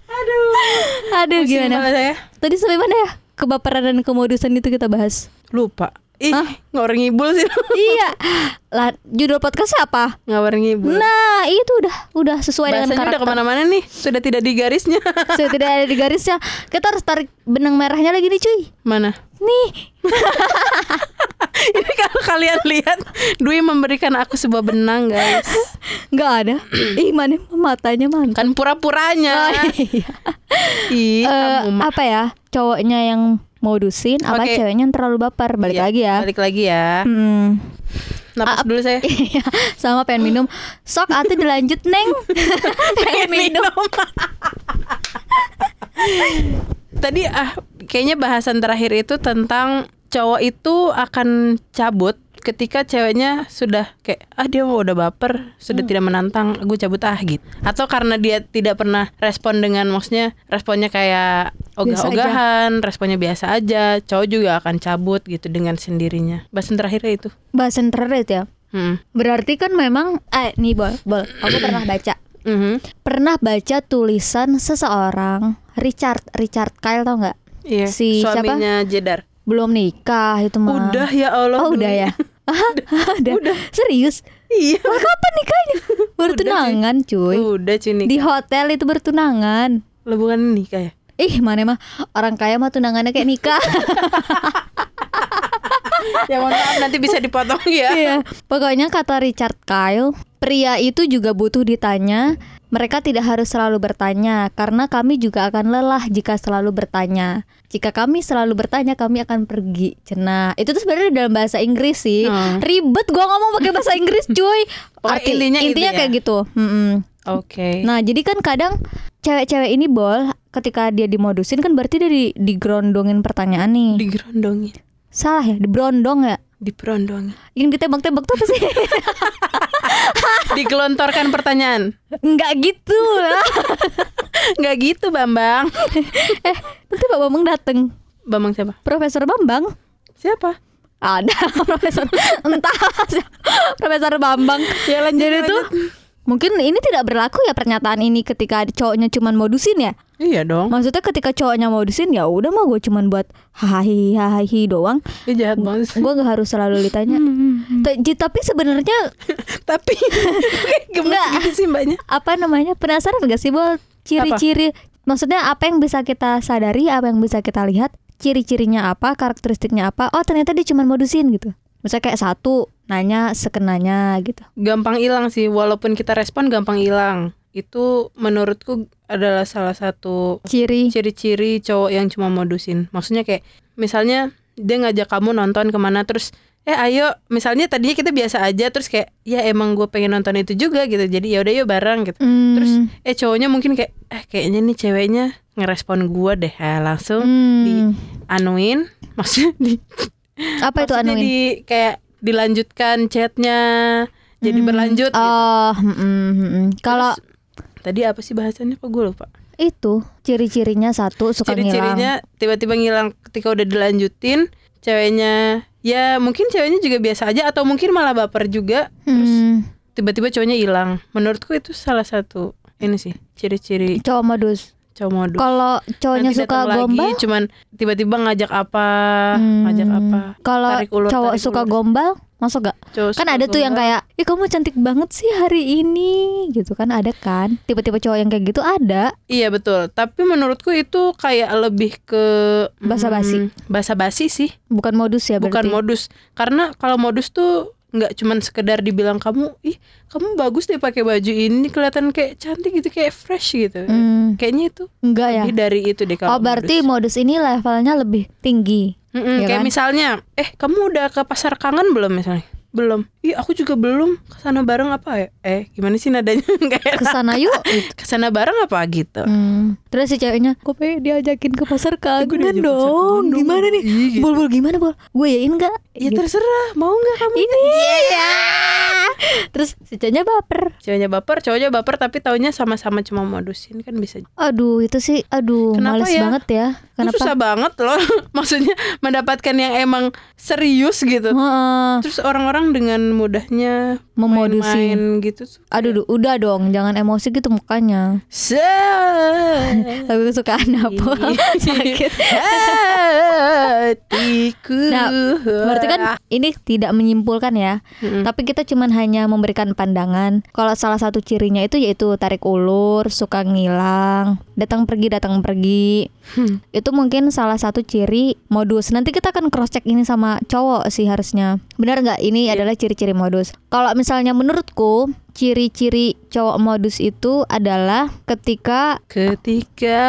Aduh Aduh Pusing gimana saya. Tadi sampai mana ya Kebaperan dan kemodusan itu kita bahas Lupa. Ih, Hah? ngawur ngibul sih. Iya lah, Judul podcastnya apa? ngawur ngibul. Nah itu udah Udah sesuai dengan Bahasanya udah karakter ke mana-mana nih, sudah tidak di garisnya. Sudah tidak ada di garisnya Kita harus tarik benang merahnya lagi nih cuy Mana? Nih Ini kalau kalian lihat, Dwi memberikan aku sebuah benang, guys. nggak ada Ih mana matanya mantap Kan pura-puranya. Oh, iya. Ih, kamu mah. apa ya cowoknya yang modusin apa Oke. ceweknya yang terlalu baper balik Iya, lagi ya Balik lagi ya. Hmm. Napas dulu saya. Iya, sama pengen minum sok atau dilanjut neng pengen minum Tadi ah kayaknya bahasan terakhir itu tentang cowok itu akan cabut ketika ceweknya sudah kayak ah dia mau udah baper sudah Hmm. tidak menantang gue cabut ah gitu atau karena dia tidak pernah respon dengan maksudnya responnya kayak ogah-ogahan responnya biasa aja cowok juga akan cabut gitu dengan sendirinya bahasan terakhirnya itu bahasan terakhir ya hmm. berarti kan memang eh nih bol bol aku pernah baca Mhm. pernah baca tulisan seseorang Richard Richard Kyle tau nggak Iya, Si siapa? suaminya Jedar belum nikah itu mah udah ya Allah oh udah Dwi. ya udah. serius? Iya. Lah kapan nikahnya? Baru Udah sih. tunangan cuy. Udah cini di hotel itu bertunangan. Lo bukan nikah ya? Ih mana mah? Orang kaya mah tunangannya kayak nikah. Ya mohon maaf nanti bisa dipotong ya. Iya. Pokoknya kata Richard Kyle Pria itu juga butuh ditanya. Mereka tidak harus selalu bertanya Karena kami juga akan lelah jika selalu bertanya Jika kami selalu bertanya kami akan pergi. Cena Itu tuh sebenarnya dalam bahasa Inggris sih. Hmm. Ribet gua ngomong pakai bahasa Inggris cuy. Pokoknya intinya gitu ya? kayak gitu. Mm-mm. Oke. Nah jadi kan kadang Cewek-cewek ini bol Ketika dia dimodusin kan berarti dia di, digerondongin pertanyaan nih. Digerondongin, Salah ya? Diberondong ya diperondongin. Yang ditembak-tembak tuh apa sih? Digelontorkan pertanyaan. Enggak gitu lah. Nggak gitu, Bambang. eh, nanti Pak Bambang dateng Bambang siapa? Profesor Bambang Siapa? ada Profesor entah Profesor Bambang Ya lanjut. jadi lanjut. tuh mungkin ini tidak berlaku ya pernyataan ini ketika cowoknya cuman modusin ya? Iya dong. maksudnya ketika cowoknya modusin ya udah mah gue cuman buat hahi hahi doang. Dia jahat banget. gue gak harus selalu ditanya. Ta- ji- tapi sebenarnya Tapi gemes Nggak. gitu sih mbaknya. apa namanya? Penasaran gak sih bol? Ciri-ciri maksudnya apa yang bisa kita sadari apa yang bisa kita lihat? Ciri-cirinya apa karakteristiknya apa? Oh ternyata dia cuma modusin gitu misalnya kayak satu nanya sekenanya gitu. Gampang hilang sih, walaupun kita respon gampang hilang. Itu menurutku adalah salah satu ciri. ciri-ciri cowok yang cuma modusin. Maksudnya kayak misalnya dia ngajak kamu nonton ke mana terus eh ayo. Misalnya tadinya kita biasa aja terus kayak ya emang gue pengen nonton itu juga gitu. Jadi ya udah yuk bareng gitu. Hmm, terus eh cowoknya mungkin kayak eh kayaknya nih ceweknya ngerespon gue deh ya langsung hmm, di anuin maksudnya di apa itu anuin? di kayak dilanjutkan chatnya jadi Hmm, berlanjut gitu. oh hmm, hmm, hmm, hmm. kalau tadi apa sih bahasannya? Kok gue lupa? Itu ciri-cirinya satu suka ngilang. Ciri-cirinya tiba-tiba ngilang ketika udah dilanjutin ceweknya ya mungkin ceweknya juga biasa aja atau mungkin malah baper juga terus Hmm, tiba-tiba cowoknya hilang. Menurutku itu salah satu ini sih ciri-ciri. Cowok modus cowok modus. Kalau cowoknya Nanti suka datang lagi, gombal? cuman tiba-tiba ngajak apa hmm, ngajak apa. Kalau cowok tarik suka ulur. gombal masuk gak Cowok kan ada tuh yang gombal. kayak ih kamu cantik banget sih hari ini gitu kan ada kan? Tiba-tiba cowok yang kayak gitu ada. Iya betul, tapi menurutku itu kayak lebih ke Basa-basi. hmm, basa-basi sih, bukan modus ya bukan berarti? modus. Karena kalau modus tuh nggak cuman sekedar dibilang kamu, ih kamu bagus deh pakai baju ini, kelihatan kayak cantik gitu, kayak fresh gitu. Hmm, Kayaknya itu enggak ya lebih dari itu deh kalau oh berarti modus. modus ini levelnya lebih tinggi Mm-mm, ya kayak kan? misalnya, eh kamu udah ke pasar kangen belum misalnya? Belum. Ih aku juga belum. Ke sana bareng apa ya? Eh gimana sih nadanya? Kayak ke sana yuk ke sana bareng apa gitu? Hmm, Terus si ceweknya, kok pengen diajakin ke pasar pasar dong. Gimana nih? Iya, gitu. Bol bol gimana bol? Gue yain nggak? Ya Gitu. terserah, mau nggak kamu? Ini ya. Terus si ceweknya baper. Ceweknya baper, cowoknya baper tapi taunya sama-sama cuma modusin kan bisa. Aduh itu sih, aduh Kenapa males ya? banget ya. Kenapa? susah banget loh. Maksudnya mendapatkan yang emang serius gitu. Heeh. Terus orang-orang dengan mudahnya Memodusin. main-main gitu. tuh. Aduh, duh, udah dong, jangan emosi gitu mukanya. Se Tapi kesukaan apa? Sakit. Nah, berarti kan ini tidak menyimpulkan ya. Mm-mm. Tapi kita cuman hanya memberikan pandangan. Kalau salah satu cirinya itu yaitu tarik ulur, suka ngilang, datang pergi datang pergi. Hmm. Itu mungkin salah satu ciri modus. Nanti kita akan cross check ini sama cowok sih harusnya. Benar nggak ini adalah ciri-ciri modus? Kalau misalnya menurutku ciri-ciri cowok modus itu adalah ketika Ketika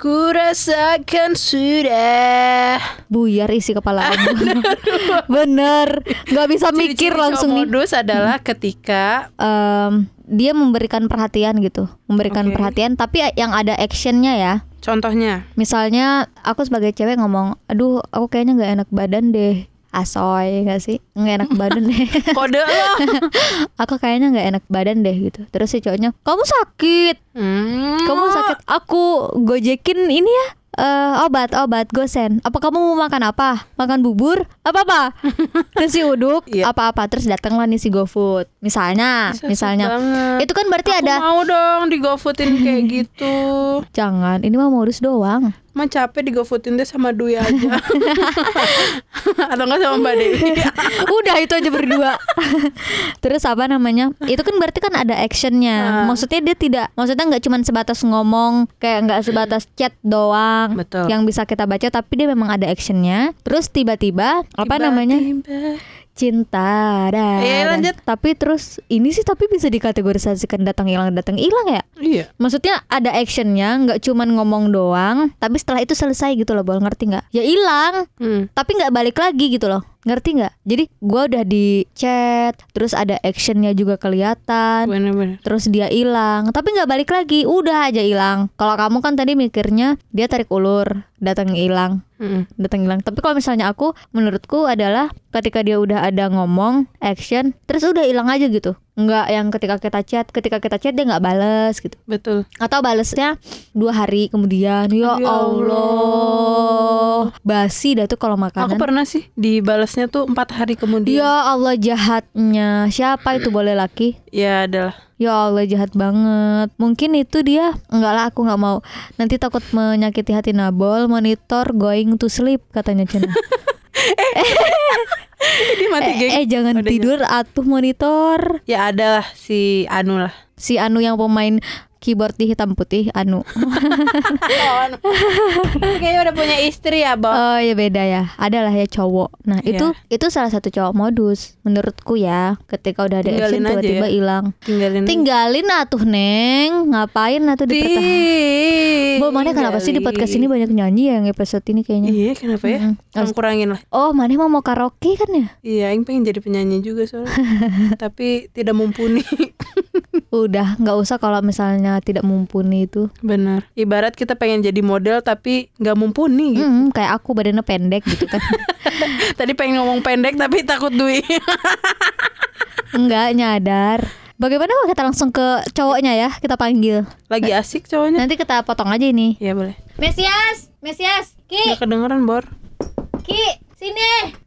ku rasakan sudah buyar isi kepala kamu. Bener, nggak bisa mikir Ciri-ciri langsung cowok nih. modus adalah ketika Em, dia memberikan perhatian gitu, memberikan Oke. perhatian, tapi yang ada actionnya ya. contohnya Misalnya aku sebagai cewek ngomong, aduh aku kayaknya nggak enak badan deh, asoy nggak sih, nggak enak badan deh. kode lo. aku kayaknya nggak enak badan deh gitu. Terus si cowoknya, kamu sakit, Hmm. kamu sakit. Aku gojekin ini ya. Eh, obat obat gosen. Apa kamu mau makan apa? Makan bubur? Apa apa? Nasi uduk? Iya. apa apa terus datanglah nih si GoFood. Misalnya Bisa misalnya. banget. itu kan berarti Aku ada mau dong di GoFoodin kayak gitu. jangan ini mah modus doang Mah capek di GoFoodin deh sama Dwi aja. Atau enggak sama Mbak Dewi. udah itu aja berdua terus apa namanya itu kan berarti kan ada actionnya Ah. maksudnya dia tidak maksudnya nggak cuma sebatas ngomong kayak nggak sebatas chat doang Betul. yang bisa kita baca tapi dia memang ada actionnya terus tiba-tiba apa namanya Tiba-tiba. Cinta dah Iya, lanjut. tapi terus ini sih tapi bisa dikategorisasikan datang hilang datang hilang ya Iya. Maksudnya ada actionnya, nggak cuman ngomong doang, tapi setelah itu selesai gitu loh, bol ngerti nggak? Ya hilang, Hmm. tapi nggak balik lagi gitu loh, ngerti nggak? Jadi gua udah di chat, terus ada actionnya juga kelihatan, Bener-bener. terus dia hilang, tapi nggak balik lagi, udah aja hilang. Kalau kamu kan tadi mikirnya dia tarik ulur, datang hilang, Mm-mm. datang hilang. Tapi kalau misalnya aku, menurutku adalah ketika dia udah ada ngomong, action, terus udah hilang aja gitu. Nggak yang ketika kita chat, ketika kita chat dia nggak bales gitu Betul. atau balesnya dua hari kemudian ya Ya Allah basi dah tuh kalau Aku makanan pernah sih dibalasnya tuh empat hari kemudian. ya Allah jahatnya siapa itu boleh laki Ya adalah. Ya Allah jahat banget. Mungkin itu dia. Enggak lah aku nggak mau. Nanti takut menyakiti hati Nabol monitor going to sleep katanya Cina Dia mati eh, geng. eh, jangan Udah tidur atuh monitor. Ya ada lah si Anu lah. si Anu yang pemain keyboard di hitam putih Anu Kayaknya udah punya istri ya, Bang. Oh ya beda ya, adalah ya cowok. Nah Iya. itu itu salah satu cowok modus menurutku ya. Ketika udah ada Tinggalin action tiba-tiba ya. hilang. Tinggalin. Tinggalin atuh neng, ngapain atuh dipertahankan? Bo, mana kenapa sih di podcast ini banyak nyanyi ya yang episode ini kayaknya? Iya, kenapa ya? Mm-mm. Tolong kurangin lah. Oh, mana mau mau karaoke kan ya? Iya, Aing pengen jadi penyanyi juga soalnya. Tapi tidak mumpuni. Udah, nggak usah kalau misalnya tidak mumpuni itu. Benar. Ibarat kita pengen jadi model tapi nggak mumpuni gitu. Hmm, kayak aku badannya pendek gitu kan. Tadi pengen ngomong pendek tapi takut duit. Enggak nyadar. Bagaimana kalau kita langsung ke cowoknya ya? Kita panggil. Lagi asik cowoknya. Nanti kita potong aja ini. Iya boleh. Mesias, Mesias, Ki, Nggak kedengeran, Bor. Ki, sini.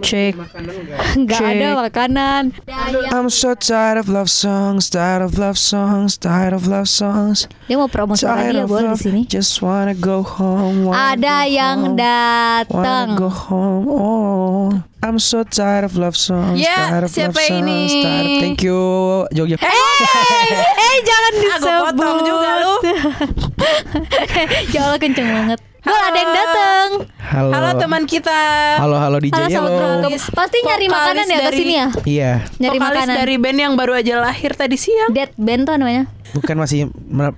Cek. Nggak ada makanan. I'm so tired of love songs, tired of love songs, tired of love songs. Dia mau promosi lagi ya of boleh di love, sini. just wanna go home. wanna Ada go yang home, datang. Wanna go home. Oh, I'm so tired of love songs, Ya, tired of siapa love songs. ini? Tired. Thank you, Jogja. Eh, eh jangan Aku disebut. potong juga lu. ya Allah kenceng banget. Bol ada yang datang. Halo. Halo teman kita. Halo, halo DJ Halo Yellow. malam. Pasti nyari Vokalis makanan ya ke dari- sini ya. Iya, Nyari Vokalis makanan. dari band yang baru aja lahir tadi siang. Dead band tuh namanya. bukan masih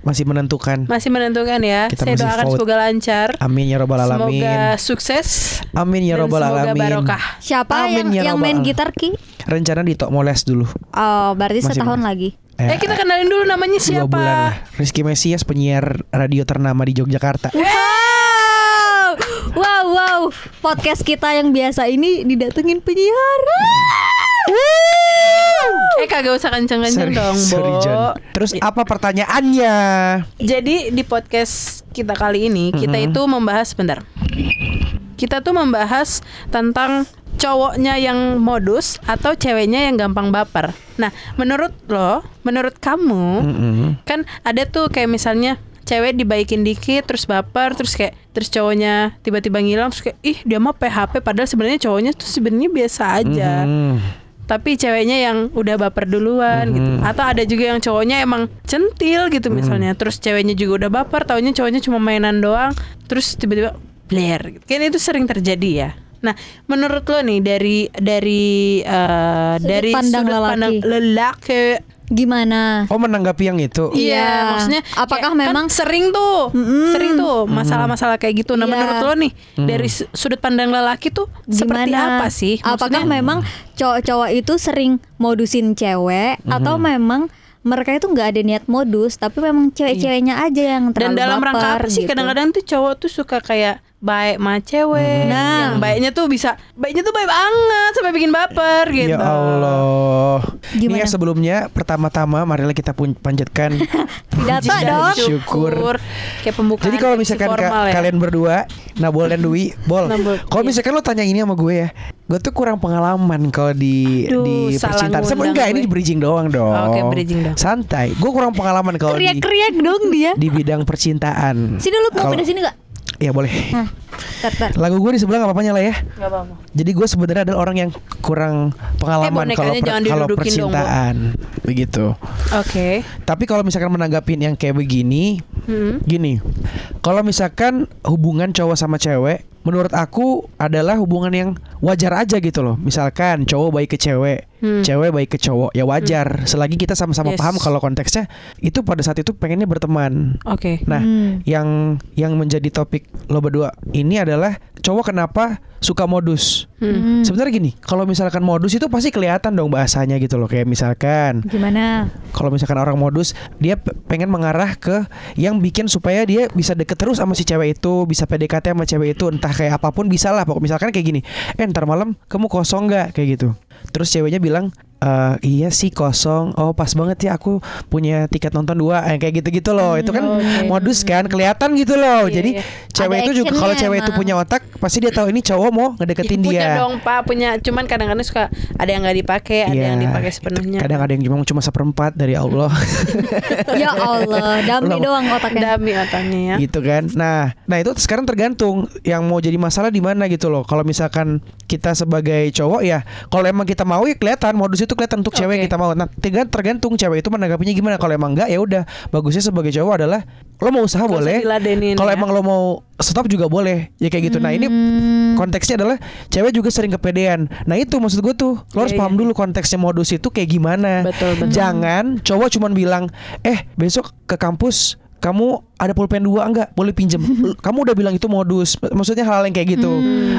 masih menentukan. Masih menentukan ya. Kita Saya masih doakan vote. semoga lancar. Amin ya robbal Semoga alamin. sukses. Amin ya robbal semoga alamin. barokah. Siapa Amin yang ya yang main gitar Ki? Rencana di Tok Moles dulu. Oh, berarti Masih setahun mana? lagi. Eh kita kenalin dulu namanya dua siapa? bulan lah. Rizky Mesias penyiar radio ternama di Yogyakarta. Wow, wow, wow. Podcast kita yang biasa ini didatengin penyiar. Eh kagak usah kenceng-kenceng dong, sorry, Bo. John. Terus apa pertanyaannya? Jadi di podcast kita kali ini kita itu membahas bentar. Kita tuh membahas tentang cowoknya yang modus atau ceweknya yang gampang baper. Nah, menurut lo, menurut kamu, Mm-mm. kan ada tuh kayak misalnya cewek dibaikin dikit terus baper terus kayak terus cowoknya tiba-tiba ngilang terus kayak ih dia mah PHP padahal sebenarnya cowoknya tuh sebenarnya biasa aja Mhm. tapi ceweknya yang udah baper duluan gitu atau ada juga yang cowoknya emang centil gitu misalnya terus ceweknya juga udah baper taunya cowoknya cuma mainan doang terus tiba-tiba blair gitu. kan itu sering terjadi ya nah menurut lo nih dari dari eh, Sudut dari pandang sudut lelaki. pandang lelaki Gimana? Oh menanggapi yang itu? Iya, Iya. maksudnya Apakah kayak- memang- kan sering tuh, Mm-mm. sering tuh masalah-masalah kayak gitu. Nah, Iya. menurut lo nih dari su- sudut pandang lelaki tuh seperti Gimana? apa sih? Apakah Maksudnya- memang cowok-cowok itu sering modusin cewek atau memang mereka itu nggak ada niat modus tapi memang cewek-ceweknya aja yang dan terlalu dalam rangka baper apa sih? gitu. Kadang-kadang tuh cowok tuh suka kayak baik sama cewek. Nah. yang baiknya tuh bisa baiknya tuh baik banget sampai bikin baper gitu. Ya Allah. Ini Gimana? ya sebelumnya pertama-tama marilah kita pun panjatkan Pidato Puji dan dong. Syukur. Kayak pembukaan Jadi kalau misalkan ka- ya. kalian berdua, Nabol dan Dwi, Bol. Kalau iya. misalkan lo tanya ini sama gue ya, gue tuh kurang pengalaman kalau di Aduh, di percintaan. Sebenarnya ngundang enggak ini bridging doang dong. Oke, bridging dong. Santai. Gue kurang pengalaman kalau di Kriak-kriak dong dia. di bidang percintaan. Sini lu mau Kalau- pindah sini gak? Ya boleh. Nah, tar, tar. Lagu gue di sebelah gak apa-apa nyala ya. Gak apa-apa. Jadi gue sebenarnya adalah orang yang kurang pengalaman Eh, kalau per- kalau didudukin dong, percintaan, begitu. Oke. Tapi kalau misalkan menanggapin yang kayak begini, Hmm. gini, kalau misalkan hubungan cowok sama cewek, menurut aku adalah hubungan yang wajar aja gitu loh. Misalkan cowok baik ke cewek, Hmm. cewek baik ke cowok, ya wajar. Selagi kita sama-sama Yes. paham kalau konteksnya itu pada saat itu pengennya berteman. Oke. Nah, Hmm. yang yang menjadi topik lo berdua ini adalah cowok kenapa suka modus. Hmm. Sebenarnya gini, kalau misalkan modus itu pasti kelihatan dong bahasanya gitu loh. Kayak misalkan Gimana? kalau misalkan orang modus, dia pe- pengen mengarah ke yang bikin supaya dia bisa deket terus sama si cewek itu, bisa PDKT sama cewek itu, entah kayak apa pun bisa lah. Pokok misalkan kayak gini, eh ntar malam kamu kosong nggak kayak gitu. Terus ceweknya bilang, "Eh, iya sih kosong. Oh pas banget ya aku punya tiket nonton dua, eh, kayak gitu-gitu loh. itu kan oke. modus kan, kelihatan gitu loh. Iya, Jadi iya. cewek Ada itu juga kalau cewek itu punya otak, pasti dia tahu ini cowok mau ngedeketin Ya, punya dia. dong pak punya cuman kadang-kadang suka ada yang nggak dipakai ada Iya, yang dipakai sepenuhnya Kadang ada yang cuma cuma seperempat dari Allah. ya Allah, dami doang otaknya. dami otaknya ya gitu kan. Nah, nah itu sekarang tergantung yang mau jadi masalah di mana gitu loh. Kalau misalkan kita sebagai cowok ya, kalau emang kita mau ya kelihatan modus itu kelihatan untuk cewek yang Oke. kita mau. Nah, tergan- tergantung cewek itu menanggapinya gimana. Kalau emang enggak ya udah, bagusnya sebagai cowok adalah lo mau usaha usah boleh. Kalau ya. emang lo mau stop juga boleh. Ya kayak gitu. Nah, ini Hmm. konteksnya adalah cewek juga sering kepedean. Nah itu maksud gue tuh lo harus Iya, paham iya. dulu konteksnya modus itu kayak gimana. Betul, betul. Jangan cowok cuman bilang, eh besok ke kampus kamu ada pulpen dua enggak? Boleh pinjem. Kamu udah bilang itu modus maksudnya hal yang kayak gitu.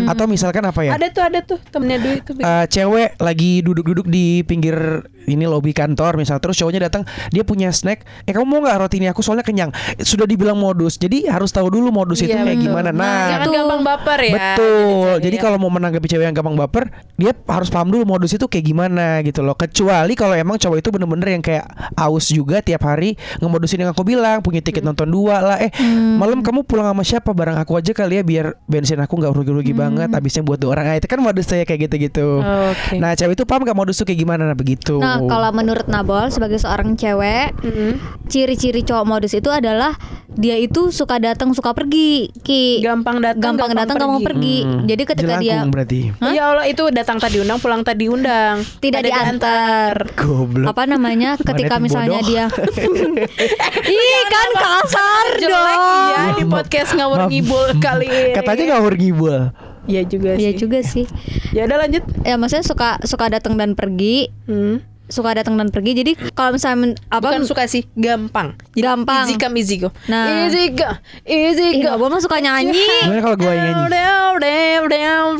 Atau misalkan apa ya? Ada tuh ada tuh temennya duit tuh Eh, cewek lagi duduk-duduk di pinggir ini lobi kantor misal terus cowoknya datang dia punya snack eh kamu mau nggak roti ini aku? Soalnya kenyang. Sudah dibilang modus jadi harus tahu dulu modus itu Iya, kayak gimana. Jangan nah Tuh. gampang baper ya. Betul. cewek Jadi ya. kalau mau menanggapi cewek yang gampang baper, dia harus paham dulu modus itu kayak gimana gitu loh. Kecuali kalau emang cowok itu bener-bener yang kayak aus juga tiap hari ngemodusin yang aku bilang, punya tiket nonton dua lah. Eh, malam kamu pulang sama siapa? Bareng aku aja kali ya biar bensin aku nggak rugi-rugi banget. Habisnya buat dua orang. Nah, itu kan modus saya kayak gitu-gitu. Oke. Nah, cewek itu paham gak modus tuh kayak gimana? Nah, begitu. Nah, kalau menurut Nabol sebagai seorang cewek, Mm-mm. ciri-ciri cowok modus itu adalah dia itu suka datang suka pergi ki gampang datang gampang datang gampang pergi Hmm, jadi ketika dia jelangkung berarti. Ya Allah itu datang tadi undang pulang tadi undang tidak Ada diantar Goblok. apa namanya ketika misalnya bodoh? dia ih kan kasar jelek dong ya di podcast ngawur Maaf. ngibul kali ini Katanya ngawur ngibul. Iya juga sih Iya juga sih ya udah lanjut ya maksudnya suka suka datang dan pergi hmm. suka datang dan pergi jadi kalau misalnya men- apa Bukan suka sih, gampang. Jadi Gampang. Easy come, easy go. Nah. easy go, easy go. Mah suka nyanyi Gimana kalau gue nyanyi?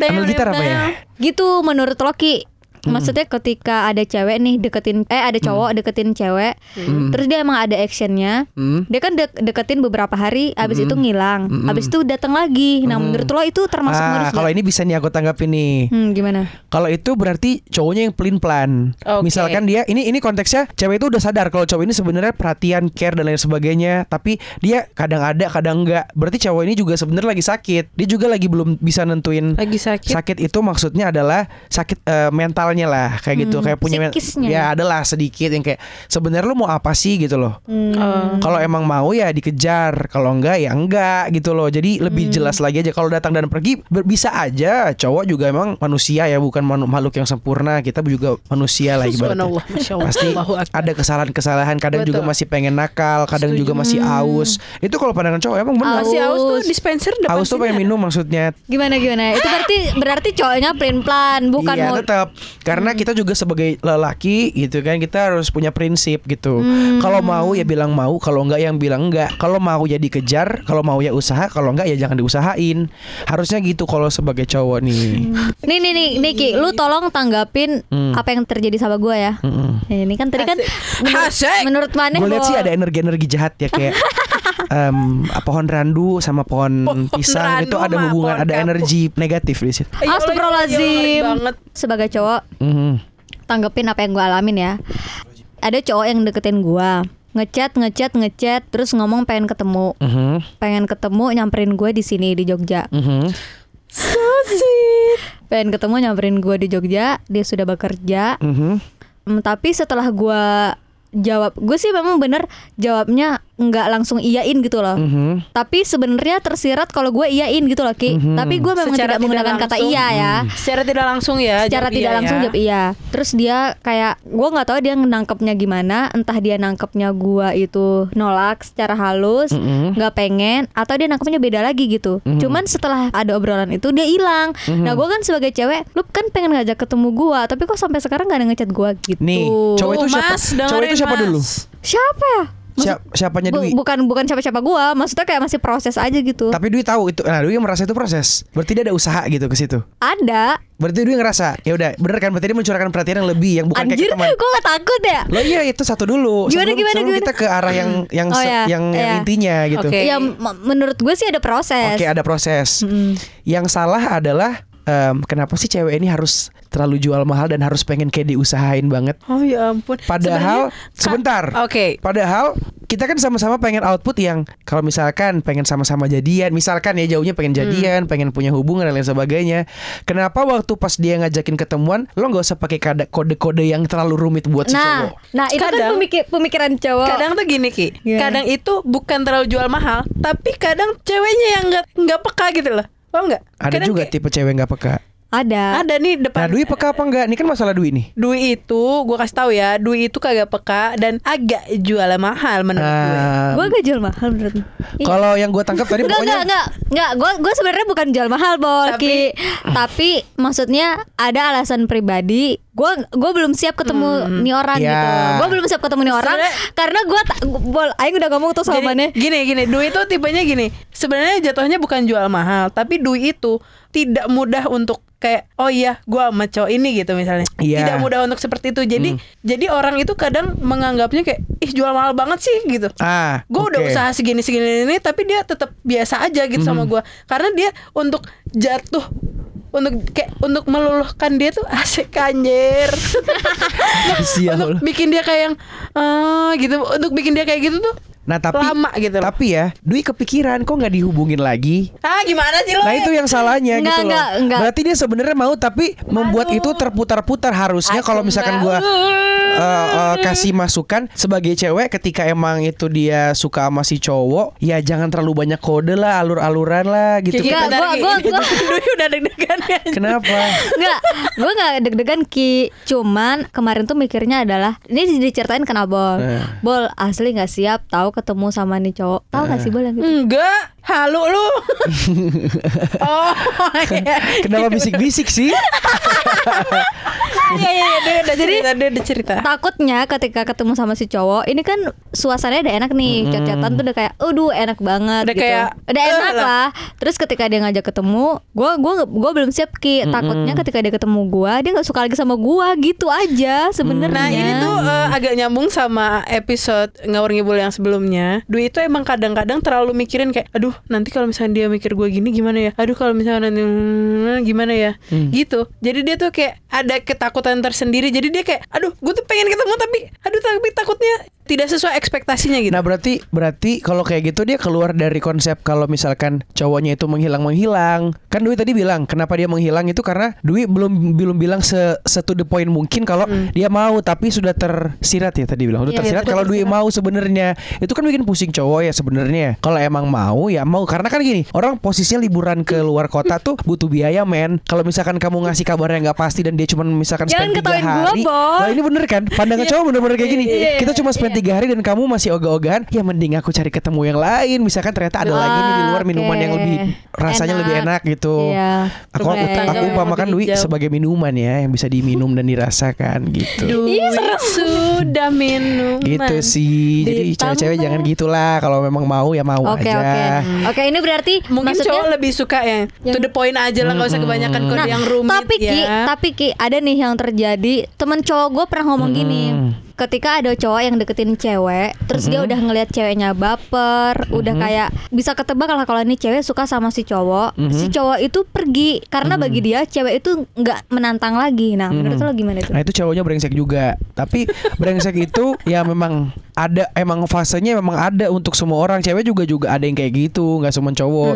Ambil gitar apa ya? gitu menurut Loki Maksudnya ketika ada cewek nih deketin eh ada cowok deketin cewek, terus dia emang ada actionnya, Hmm. dia kan dek- deketin beberapa hari, abis itu ngilang, abis itu datang lagi. Nah menurut lo itu termasuk Ah, kalau ini bisa nih aku tanggapin nih. Hmm, gimana? Kalau itu berarti cowoknya yang pelin plan. Oke. Misalkan dia ini ini konteksnya cewek itu udah sadar kalau cowok ini sebenarnya perhatian, care dan lain sebagainya, tapi dia kadang ada, kadang enggak. Berarti cowok ini juga sebenarnya lagi sakit. Dia juga lagi belum bisa nentuin Lagi sakit. sakit itu maksudnya adalah sakit eh, mentalnya lah kayak gitu Hmm, kayak punya psikisnya. ya adalah sedikit yang kayak sebenarnya lu mau apa sih? gitu loh. Hmm. Oh. kalau emang mau ya dikejar kalau enggak ya enggak gitu loh. Jadi lebih Hmm. jelas lagi aja kalau datang dan pergi bisa aja. Cowok juga emang manusia ya bukan makhluk yang sempurna. Kita juga manusia lah ibaratnya. Pasti ada kesalahan-kesalahan kadang juga Betul. masih pengen nakal kadang Setuju. juga masih aus itu kalau pandangan cowok emang benar. Masih aus tuh dispenser depan aus tuh pengen minum maksudnya. Gimana gimana? Itu berarti berarti cowoknya plain plan, bukan iya mau tetap karena kita juga sebagai lelaki gitu kan kita harus punya prinsip gitu Hmm. kalau mau ya bilang mau kalau enggak yang bilang enggak kalau mau ya dikejar kalau mau ya usaha kalau enggak ya jangan diusahain harusnya gitu kalau sebagai cowok nih Nih nih nih Niki, lu tolong tanggapin Hmm. apa yang terjadi sama gua ya. Nah, ini kan tadi kan Asik. menurut, Asik. menurut Maneh gue lihat sih ada energi-energi jahat ya kayak em, pohon randu sama pohon Pohon pisang randu itu ada hubungan ada energi negatif di situ. Ya ya Astagfirullahaladzim. Sebagai cowok Mhm. Tanggepin apa yang gue alamin ya Ada cowok yang deketin gua Ngechat, ngechat, ngechat Terus ngomong pengen ketemu Mhm. Pengen ketemu nyamperin gue di sini di Jogja Mhm. So sweet. Pengen ketemu nyamperin gue di Jogja Dia sudah bekerja Mhm. Hmm, Tapi setelah gua jawab Gue sih memang bener jawabnya nggak langsung iyain gitu loh Mhm. Tapi sebenarnya tersirat kalau gue iyain gitu loh Ki Tapi gue memang Secara tidak menggunakan kata langsung. iya ya Secara tidak langsung ya. secara jawab tidak iya langsung ya. jawab iya terus dia kayak gue nggak tahu dia nangkepnya gimana entah dia nangkepnya gua itu nolak secara halus Mm-mm. nggak pengen atau dia nangkepnya beda lagi gitu cuman setelah ada obrolan itu dia hilang nah gue kan sebagai cewek lu kan pengen ngajak ketemu gua tapi kok sampai sekarang gak ada ngechat gua gitu Nih, cowok itu Tuh, siapa? Mas, Cowok itu siapa Mas. dulu? siapa ya Siap, siapanya Bu- Dwi? bukan bukan siapa-siapa gua maksudnya kayak masih proses aja gitu Tapi Dwi tahu itu. Nah, Dwi merasa itu proses. Berarti dia ada usaha gitu ke situ. ada Berarti Dwi ngerasa, ya udah, bener kan? Berarti dia mencurahkan perhatian yang lebih yang bukan anjir kayak teman. gue gak takut ya Lo iya itu satu dulu. Gimana, sebelum, gimana, sebelum gimana? kita ke arah yang yang Oh, se- ya, yang, yang iya. intinya gitu. Oke. ya menurut gue sih ada proses Oke, ada proses. Yang salah adalah em, kenapa sih cewek ini harus terlalu jual mahal dan harus pengen kayak diusahain banget? Oh ya ampun. Padahal Sebenarnya, sebentar. Oke. Padahal kita kan sama-sama pengen output yang kalau misalkan pengen sama-sama jadian, misalkan ya jauhnya pengen jadian, pengen punya hubungan dan lain sebagainya. Kenapa waktu pas dia ngajakin ketemuan, lo nggak usah pakai kode-kode yang terlalu rumit buat si Nah, cowok? nah itu kan Kadang- pemikir- pemikiran cowok. Kadang tuh gini Ki, Gimana? kadang itu bukan terlalu jual mahal, tapi kadang ceweknya yang nggak nggak peka gitu loh, paham nggak? Ada Kadang juga kayak, tipe cewek nggak peka. ada. ada nih Nah, depan. Dwi peka apa enggak? Ini kan masalah Dwi nih. Dwi itu gue kasih tahu ya, Dwi itu kagak peka dan agak jual mahal menurut gue. Nah, Gue gak jual mahal menurut kalau yang gue tangkap tadi Enggak, pokoknya enggak, enggak, enggak. Gue gue sebenarnya bukan jual mahal, Bol. Tapi-. Tapi maksudnya ada alasan pribadi. Gue gue belum siap ketemu nih orang Ya. gitu. Gue belum siap ketemu nih orang Sebenarnya- karena gue Bol, Aing udah ngomong tuh sama. Gini, gini, gini, Dwi itu tipenya gini. Sebenarnya jatuhnya bukan jual mahal, tapi Dwi itu tidak mudah untuk kayak oh iya gua sama cowok ini gitu misalnya. Iya. Tidak mudah untuk seperti itu. Jadi jadi orang itu kadang menganggapnya kayak ih jual mahal banget sih gitu. ah, Gue udah oke. usaha segini segini ini tapi dia tetap biasa aja gitu sama gua karena dia untuk jatuh untuk kayak untuk meluluhkan dia tuh asik anjir. Untuk bikin dia kayak yang eh gitu. Untuk bikin dia kayak gitu tuh Nah tapi lama gitu loh. Tapi ya Dwi kepikiran kok nggak dihubungin lagi ah gimana sih lo Nah itu yang salahnya Enggak, gitu loh enggak, enggak. Berarti dia sebenarnya mau tapi membuat itu terputar-putar Harusnya kalau misalkan gua eh, eh, kasih masukan sebagai cewek ketika emang itu dia suka sama si cowok ya jangan terlalu banyak kode lah alur-aluran lah gitu Enggak, Kita- gua- gua- gua- Dwi udah deg-degan ya kenapa Enggak, gue nggak deg-degan Ki. Cuman kemarin tuh mikirnya adalah ini diceritain kena Bol. Eh. Bol asli nggak siap tahu ketemu sama nih cowok. Tahu nggak sih Bol yang gitu? enggak. Halu lu. Oh iya. Kenapa bisik-bisik sih? Iya iya iya, dia udah cerita dia udah cerita. takutnya ketika ketemu sama si cowok ini kan suasananya udah enak nih. Chat-chatan tuh udah kayak aduh enak banget Udah gitu. kayak, udah "Eh, enak lah." lah. Terus ketika dia ngajak ketemu gue gua gua belum siap ki. Takutnya ketika dia ketemu gue dia nggak suka lagi sama gue gitu aja sebenarnya. Nah ini tuh eh, agak nyambung sama episode ngawur ngibul yang sebelumnya. Dwi itu emang kadang-kadang terlalu mikirin kayak, aduh nanti kalau misalnya dia mikir gue gini gimana ya? Aduh kalau misalnya nanti hmm, gimana ya? Gitu. Jadi dia tuh kayak ada ketakutan tersendiri. Jadi dia kayak, aduh gue tuh pengen ketemu tapi, aduh tapi takutnya tidak sesuai ekspektasinya gitu. Nah berarti berarti kalau kayak gitu dia keluar dari konsep kalau misalkan cowoknya itu menghilang menghilang kan Dwi tadi bilang kenapa dia menghilang itu karena Dwi belum belum bilang se, se to the point mungkin kalau dia mau tapi sudah tersirat ya tadi bilang udah Iya, tersirat iya, kalau Dwi mau sebenarnya itu kan bikin pusing cowok ya sebenarnya. Kalau emang mau ya mau. Karena kan gini orang posisinya liburan ke luar kota tuh butuh biaya men. Kalau misalkan kamu ngasih kabar yang nggak pasti dan dia cuma misalkan Jangan spend tiga gua, hari. Boy. Nah, ini bener kan? Pandangan cowok bener-bener kayak gini. Iya, kita cuma spend tiga hari dan kamu masih ogah-ogahan ya mending aku cari ketemu yang lain. Misalkan ternyata ada lagi nih di luar Ah, minuman yang lebih rasanya Enak. lebih enak. gitu. Iya. aku Oke. aku umpamakan Dwi hijau. sebagai minuman ya yang bisa diminum dan dirasakan gitu. Dwi sudah minum. gitu sih. Jadi cewek-cewek jangan gitulah kalau memang mau ya mau Oke aja oke oke ini berarti Mungkin maksudnya cowok lebih suka ya to the point aja lah nggak usah kebanyakan kode Nah, yang rumit tapi ya. Ki, tapi Ki, ada nih yang terjadi. Temen cowok gue pernah ngomong gini. Ketika ada cowok yang deketin cewek, terus dia udah ngelihat ceweknya baper, udah kayak bisa ketebak lah kalau ini cewek suka sama si cowok. Si cowok itu pergi. Karena bagi dia cewek itu nggak menantang lagi. Nah, menurut lo gimana tuh? Nah itu cowoknya brengsek juga. Tapi brengsek itu ya memang ada Emang fasenya memang ada untuk semua orang. Cewek juga juga ada yang kayak gitu. Nggak cuma cowok.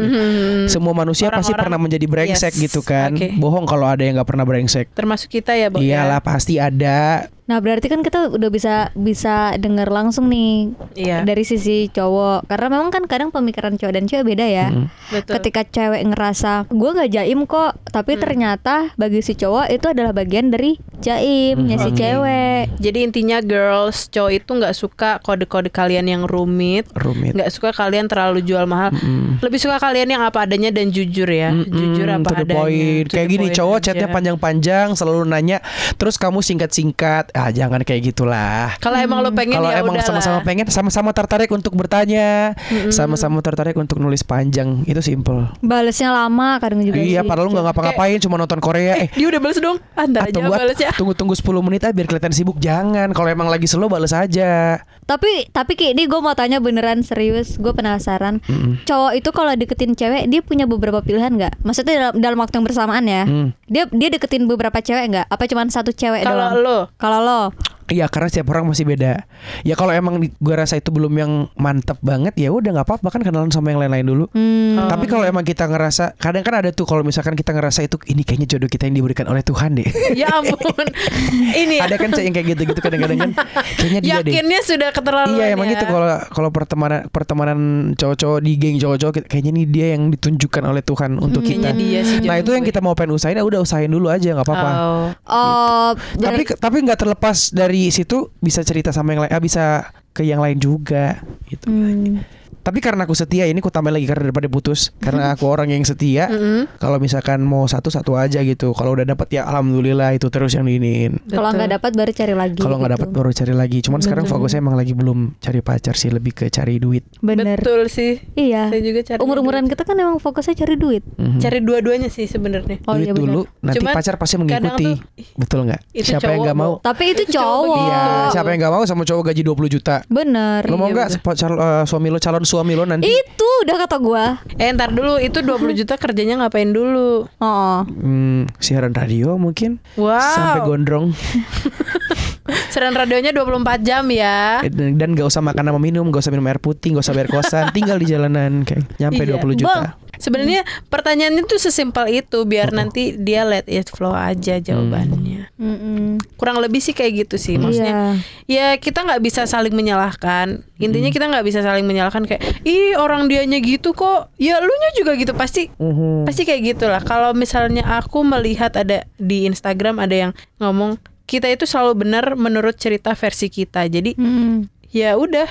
Semua manusia pasti Orang-orang- pernah menjadi brengsek Yes, gitu kan. Oke. Bohong kalau ada yang nggak pernah brengsek. Termasuk kita ya, Bo. ya? Iyalah pasti ada Nah, berarti kan kita udah bisa bisa dengar langsung nih Iya. dari sisi cowok. Karena memang kan kadang pemikiran cowok dan cewek beda ya. Betul. Ketika cewek ngerasa gue nggak jaim kok, tapi ternyata bagi si cowok itu adalah bagian dari jaimnya si cewek. Jadi intinya girls, cowok itu nggak suka kode-kode kalian yang rumit, Rumit nggak suka kalian terlalu jual mahal. Lebih suka kalian yang apa adanya dan jujur ya, jujur Mm, apa to the adanya. point. To Kayak the gini point cowok aja. chatnya panjang-panjang selalu nanya Terus kamu singkat-singkat Ah jangan kayak gitulah Kalau emang lo pengen Kalau ya emang udahlah. sama-sama pengen sama-sama tertarik untuk bertanya Sama-sama tertarik untuk nulis panjang Itu simple Balesnya lama kadang juga Iya sih. padahal lu gak ngapa-ngapain Cuma nonton Korea Eh, Eh dia udah balas dong. Ntar ah, aja tunggu, balas ya. tunggu-tunggu 10 menit ah biar kelihatan sibuk Jangan Kalau emang lagi slow bales aja Tapi tapi Ki, ini gue mau tanya beneran serius, gue penasaran. Cowok itu kalau deketin cewek, dia punya beberapa pilihan nggak? Maksudnya dalam, dalam waktu yang bersamaan ya? Hmm. Dia dia deketin beberapa cewek nggak? Apa cuma satu cewek Kalau doang? lo, Kalau lo, develop Iya karena setiap orang masih beda Ya kalau emang gue rasa itu belum yang mantep banget Ya udah nggak apa-apa kan kenalan sama yang lain-lain dulu hmm, Tapi kalau emang kita ngerasa kadang kan ada tuh kalau misalkan kita ngerasa itu ini kayaknya jodoh kita yang diberikan oleh Tuhan deh. ya ampun. Ini ya. ada kan yang kayak gitu-gitu kadang-kadang kan kayaknya dia deh. Yakinnya sudah keterlaluan Iya emang ya. gitu kalau kalau pertemanan pertemanan cowok-cowok di geng cowok-cowok kayaknya nih dia yang ditunjukkan oleh Tuhan untuk kita. Kayaknya dia sih Nah itu yang gue. kita mau pengen usahain ya udah usahain dulu aja nggak apa-apa. Oh. oh, Tapi berarti- tapi nggak terlepas dari situ bisa cerita sama yang lain, ah, bisa ke yang lain juga gitu. Hmm. Tapi karena aku setia ini aku tambahin lagi karena daripada putus karena aku orang yang setia. Mm-mm. Kalau misalkan mau satu satu aja gitu. Kalau udah dapat ya alhamdulillah itu terus yang diinin. kalau Betul. nggak dapat baru cari lagi. Kalau nggak gitu. dapat baru cari lagi. Cuman sekarang fokusnya emang lagi belum cari pacar sih, lebih ke cari duit. Bener. Betul sih. Iya. Saya juga cari Umur-umuran kita kan emang fokusnya cari duit. Mhm. Cari dua-duanya sih sebenarnya. Oh duit iya bener. dulu, nanti Cuman pacar pasti mengikuti. tuh, Betul nggak? Siapa yang nggak mau? Tapi itu Itu cowok. Iya, siapa yang nggak mau sama cowok gaji 20 juta? Bener. Lo mau Iya, nggak cal- eh, suami lo calon suami lo nanti? Itu udah kata gua. Eh ntar dulu itu 20 juta kerjanya ngapain dulu? Oh. Hmm, siaran radio mungkin Wow. sampai gondrong Siaran radionya 24 jam ya. Dan dan gak usah makan sama minum, gak usah minum air putih, gak usah bayar kosan, tinggal di jalanan kayak nyampe Iya. 20 juta. Sebenarnya pertanyaannya tuh sesimpel itu biar nanti dia let it flow aja jawabannya. Mm-mm. Kurang lebih sih kayak gitu sih. Maksudnya ya kita nggak bisa saling menyalahkan. Intinya kita nggak bisa saling menyalahkan kayak ih orang dianya gitu kok. Ya lu nya juga gitu pasti Mhm. pasti kayak gitulah. Kalau misalnya aku melihat ada di Instagram ada yang ngomong kita itu selalu benar menurut cerita versi kita. Jadi Mm. ya udah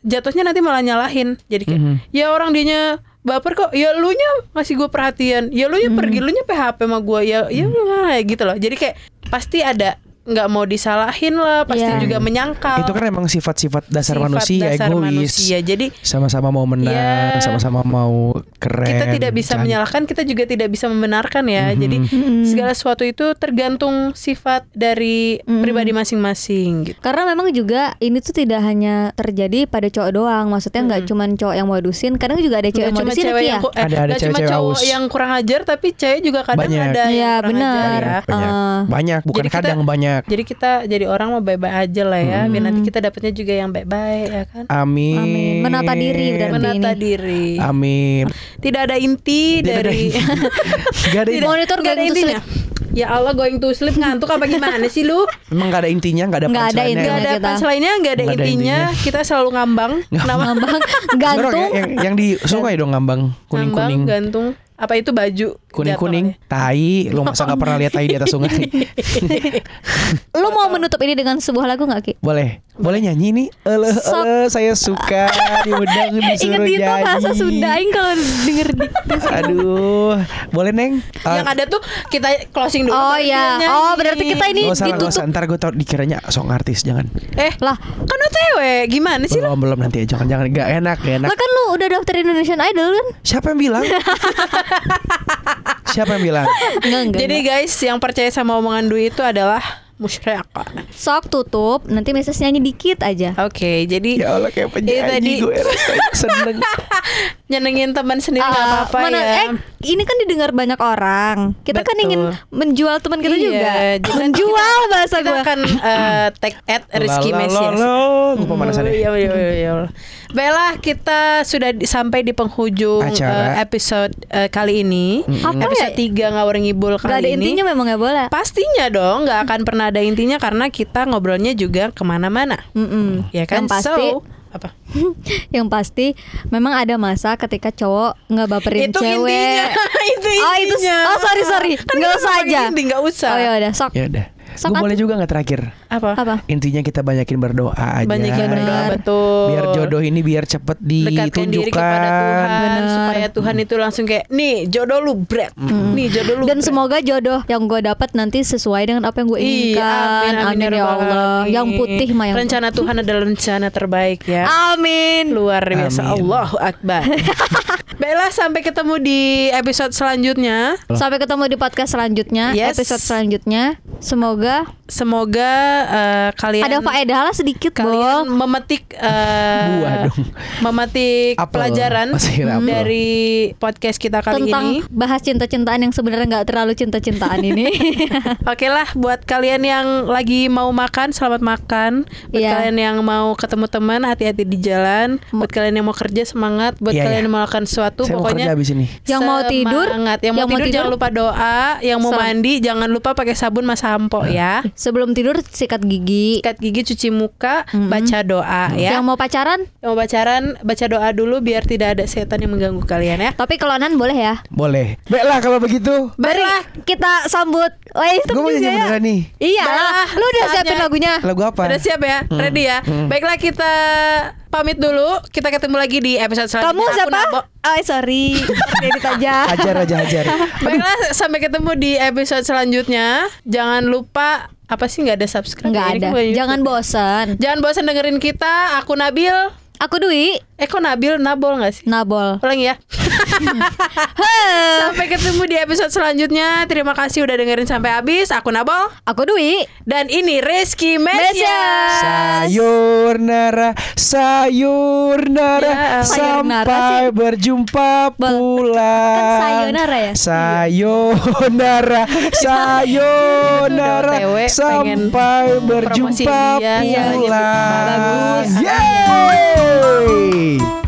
jatuhnya nanti malah nyalahin. Jadi kayak Mhm. ya orang dianya baper kok. Ya lu nya ngasih gue perhatian. Ya lu nya pergi lu nya PHP sama gue ya ya lu lah gitu loh. Jadi kayak pasti ada nggak mau disalahin lah, pasti Iya. juga menyangkal. Itu kan emang sifat-sifat dasar Sifat manusia dasar egois. manusia. Jadi Sama-sama mau menang, Iya. sama-sama mau keren. kita tidak bisa cantik. menyalahkan, kita juga tidak bisa membenarkan ya. Jadi segala sesuatu itu tergantung sifat dari pribadi masing-masing gitu. Karena memang juga ini tuh tidak hanya terjadi pada cowok doang. Maksudnya nggak cuman cowok yang modusin, kadang juga ada cewek yang cuma modusin cewek yang ya. ku- eh, Ada- ada cuma cewek-cewek cowok aus. yang kurang ajar tapi cewek juga kadang Banyak. ada yang Iya, kurang benar. ajar ya. banyak, banyak, Eh. banyak, bukan kita- kadang banyak. Jadi kita jadi orang mau baik-baik aja lah ya, biar nanti kita dapatnya juga yang baik-baik ya kan. Amin. Amin. Menata diri berarti Menata ini. diri. Amin. Tidak ada inti Tidak dari Gak ada Tidak- Monitor nggak ada intinya. Ya Allah going to sleep ngantuk apa gimana sih lu? Emang gak ada intinya, gak ada Nggak ada intinya. Gak ada kita. punchline-nya, gak ada Nggak ada intinya. Kita selalu ngambang. Ngambang, gantung. ya, yang, yang disukai dong ngambang kuning ngambang, kuning gantung. Apa itu baju? Kuning kuning jatuh tai. Lu masa nggak pernah lihat tai di atas sungai? Lu mau menutup ini dengan sebuah lagu nggak Ki? boleh. Boleh nyanyi nih. Ele ele saya suka diundang Ingat disuruh itu nyanyi bahasa Sunda Aing kalau denger di aduh. Boleh neng? Ah, Yang ada tuh kita closing dulu. Oh iya. Oh berarti kita ini nggak usah ditutup. usah. Ntar gue tau dikiranya song artis jangan. Eh, Lah, kan OTW. Gimana sih lu? belum belum nanti jangan jangan. Gak enak gak enak. Lah kan lu udah daftar Indonesian Idol kan? siapa yang bilang siapa yang bilang Enggak, enggak. Jadi enggak. guys, yang percaya sama omongan Dwi itu adalah musyrik. sok tutup, nanti message nyanyi dikit aja. Oke, jadi ya Allah kayak Itu tadi- penyanyi gue rasanya seneng nyenengin teman sendiri nggak Ah, apa-apa mana- ya. Eh, ini kan didengar banyak orang. Kita kan Betul. ingin menjual teman kita Iya, juga. jadi kan Menjual bahasa kita gua. akan eh, tag at Rizky Mesias. Gue pemanasan Oh, ya iya, iya, iya, Baiklah, kita sudah di- sampai di penghujung Acara. eh, episode eh, kali ini. Apa episode ya? 3 ngawur ngibul kali Gak ada ini. intinya memang ya boleh. Pastinya dong, nggak akan pernah ada intinya karena kita ngobrolnya juga ke mana-mana. Mm-mm. Ya kan? Yang pasti, So, apa? yang pasti memang ada masa ketika cowok nggak baperin itu cewek. intinya. itu intinya. Oh itu, oh sorry sorry, Kan nggak usah aja. Inti, nggak usah. Oh ya udah, sok. ya udah gue boleh juga nggak terakhir Apa? Apa? intinya kita banyakin berdoa aja Banyakin berdoa betul. biar jodoh ini biar cepet dekatkan diri kepada ditunjukkan Tuhan Benar. supaya Tuhan itu langsung kayak nih jodoh lu bread nih jodoh lu Dan bread." semoga jodoh yang gue dapat nanti sesuai dengan apa yang gue Iya, inginkan. Amin, ya rabbal Allah. alamin. Yang putih mah yang rencana Tuhan adalah rencana terbaik ya Amin. luar biasa Amin. Allahu Akbar Baiklah sampai ketemu di episode selanjutnya Sampai ketemu di podcast selanjutnya, Yes. episode selanjutnya. Semoga semoga eh, kalian ada faedah lah sedikit, kalian Bol. memetik eh, Buah dong. memetik Apel. pelajaran apel. dari podcast kita kali Tentang ini bahas cinta-cintaan yang sebenarnya nggak terlalu cinta-cintaan ini. Oke lah buat kalian yang lagi mau makan selamat makan. Buat Iya. kalian yang mau ketemu teman hati-hati di jalan. Buat kalian yang mau kerja semangat. Buat Iya, kalian iya. yang mau melakukan sesuatu saya mau kerja pokoknya abis ini Yang mau tidur, semangat. Yang, mau, yang mau tidur, tidur, jangan lupa doa. Yang mau Sel- mandi jangan lupa pakai sabun mas sampo ya. Sebelum tidur sikat gigi. Sikat gigi, cuci muka, baca doa ya. Yang mau pacaran, Yang mau pacaran baca doa dulu biar tidak ada setan yang mengganggu kalian ya. tapi kelonan boleh ya. boleh baiklah kalau begitu Mari kita sambut. Oh, itu gue mau juga nyanyi ya. beneran nih Iya, Baiklah, lu udah saatnya- siapin lagunya. lagu apa Udah siap ya? Ready ya? Baiklah kita pamit dulu. Kita ketemu lagi di episode selanjutnya. Kamu Aku siapa? Nabo- Oh, sorry. Edit aja. hajar aja hajar Baiklah, sampai ketemu di episode selanjutnya. Jangan lupa apa sih nggak ada subscribe? Nggak? Ini ada. Jangan bosan. Jangan bosan dengerin kita. Aku Nabil. Aku Dwi Eh kok Nabil Nabol nggak sih? Nabol. Ulangi ya. sampai ketemu di episode selanjutnya. Terima kasih udah dengerin sampai habis. Aku Nabol Aku Dwi. dan ini Rizky Mesia. Mesia. Sayonara, sayonara, Ya, sayonara sampai berjumpa Bel- pulang. kan sayonara ya? Sayonara, sayonara, sampai berjumpa promosiin dia. Iya, pulang. bagus. Yeay!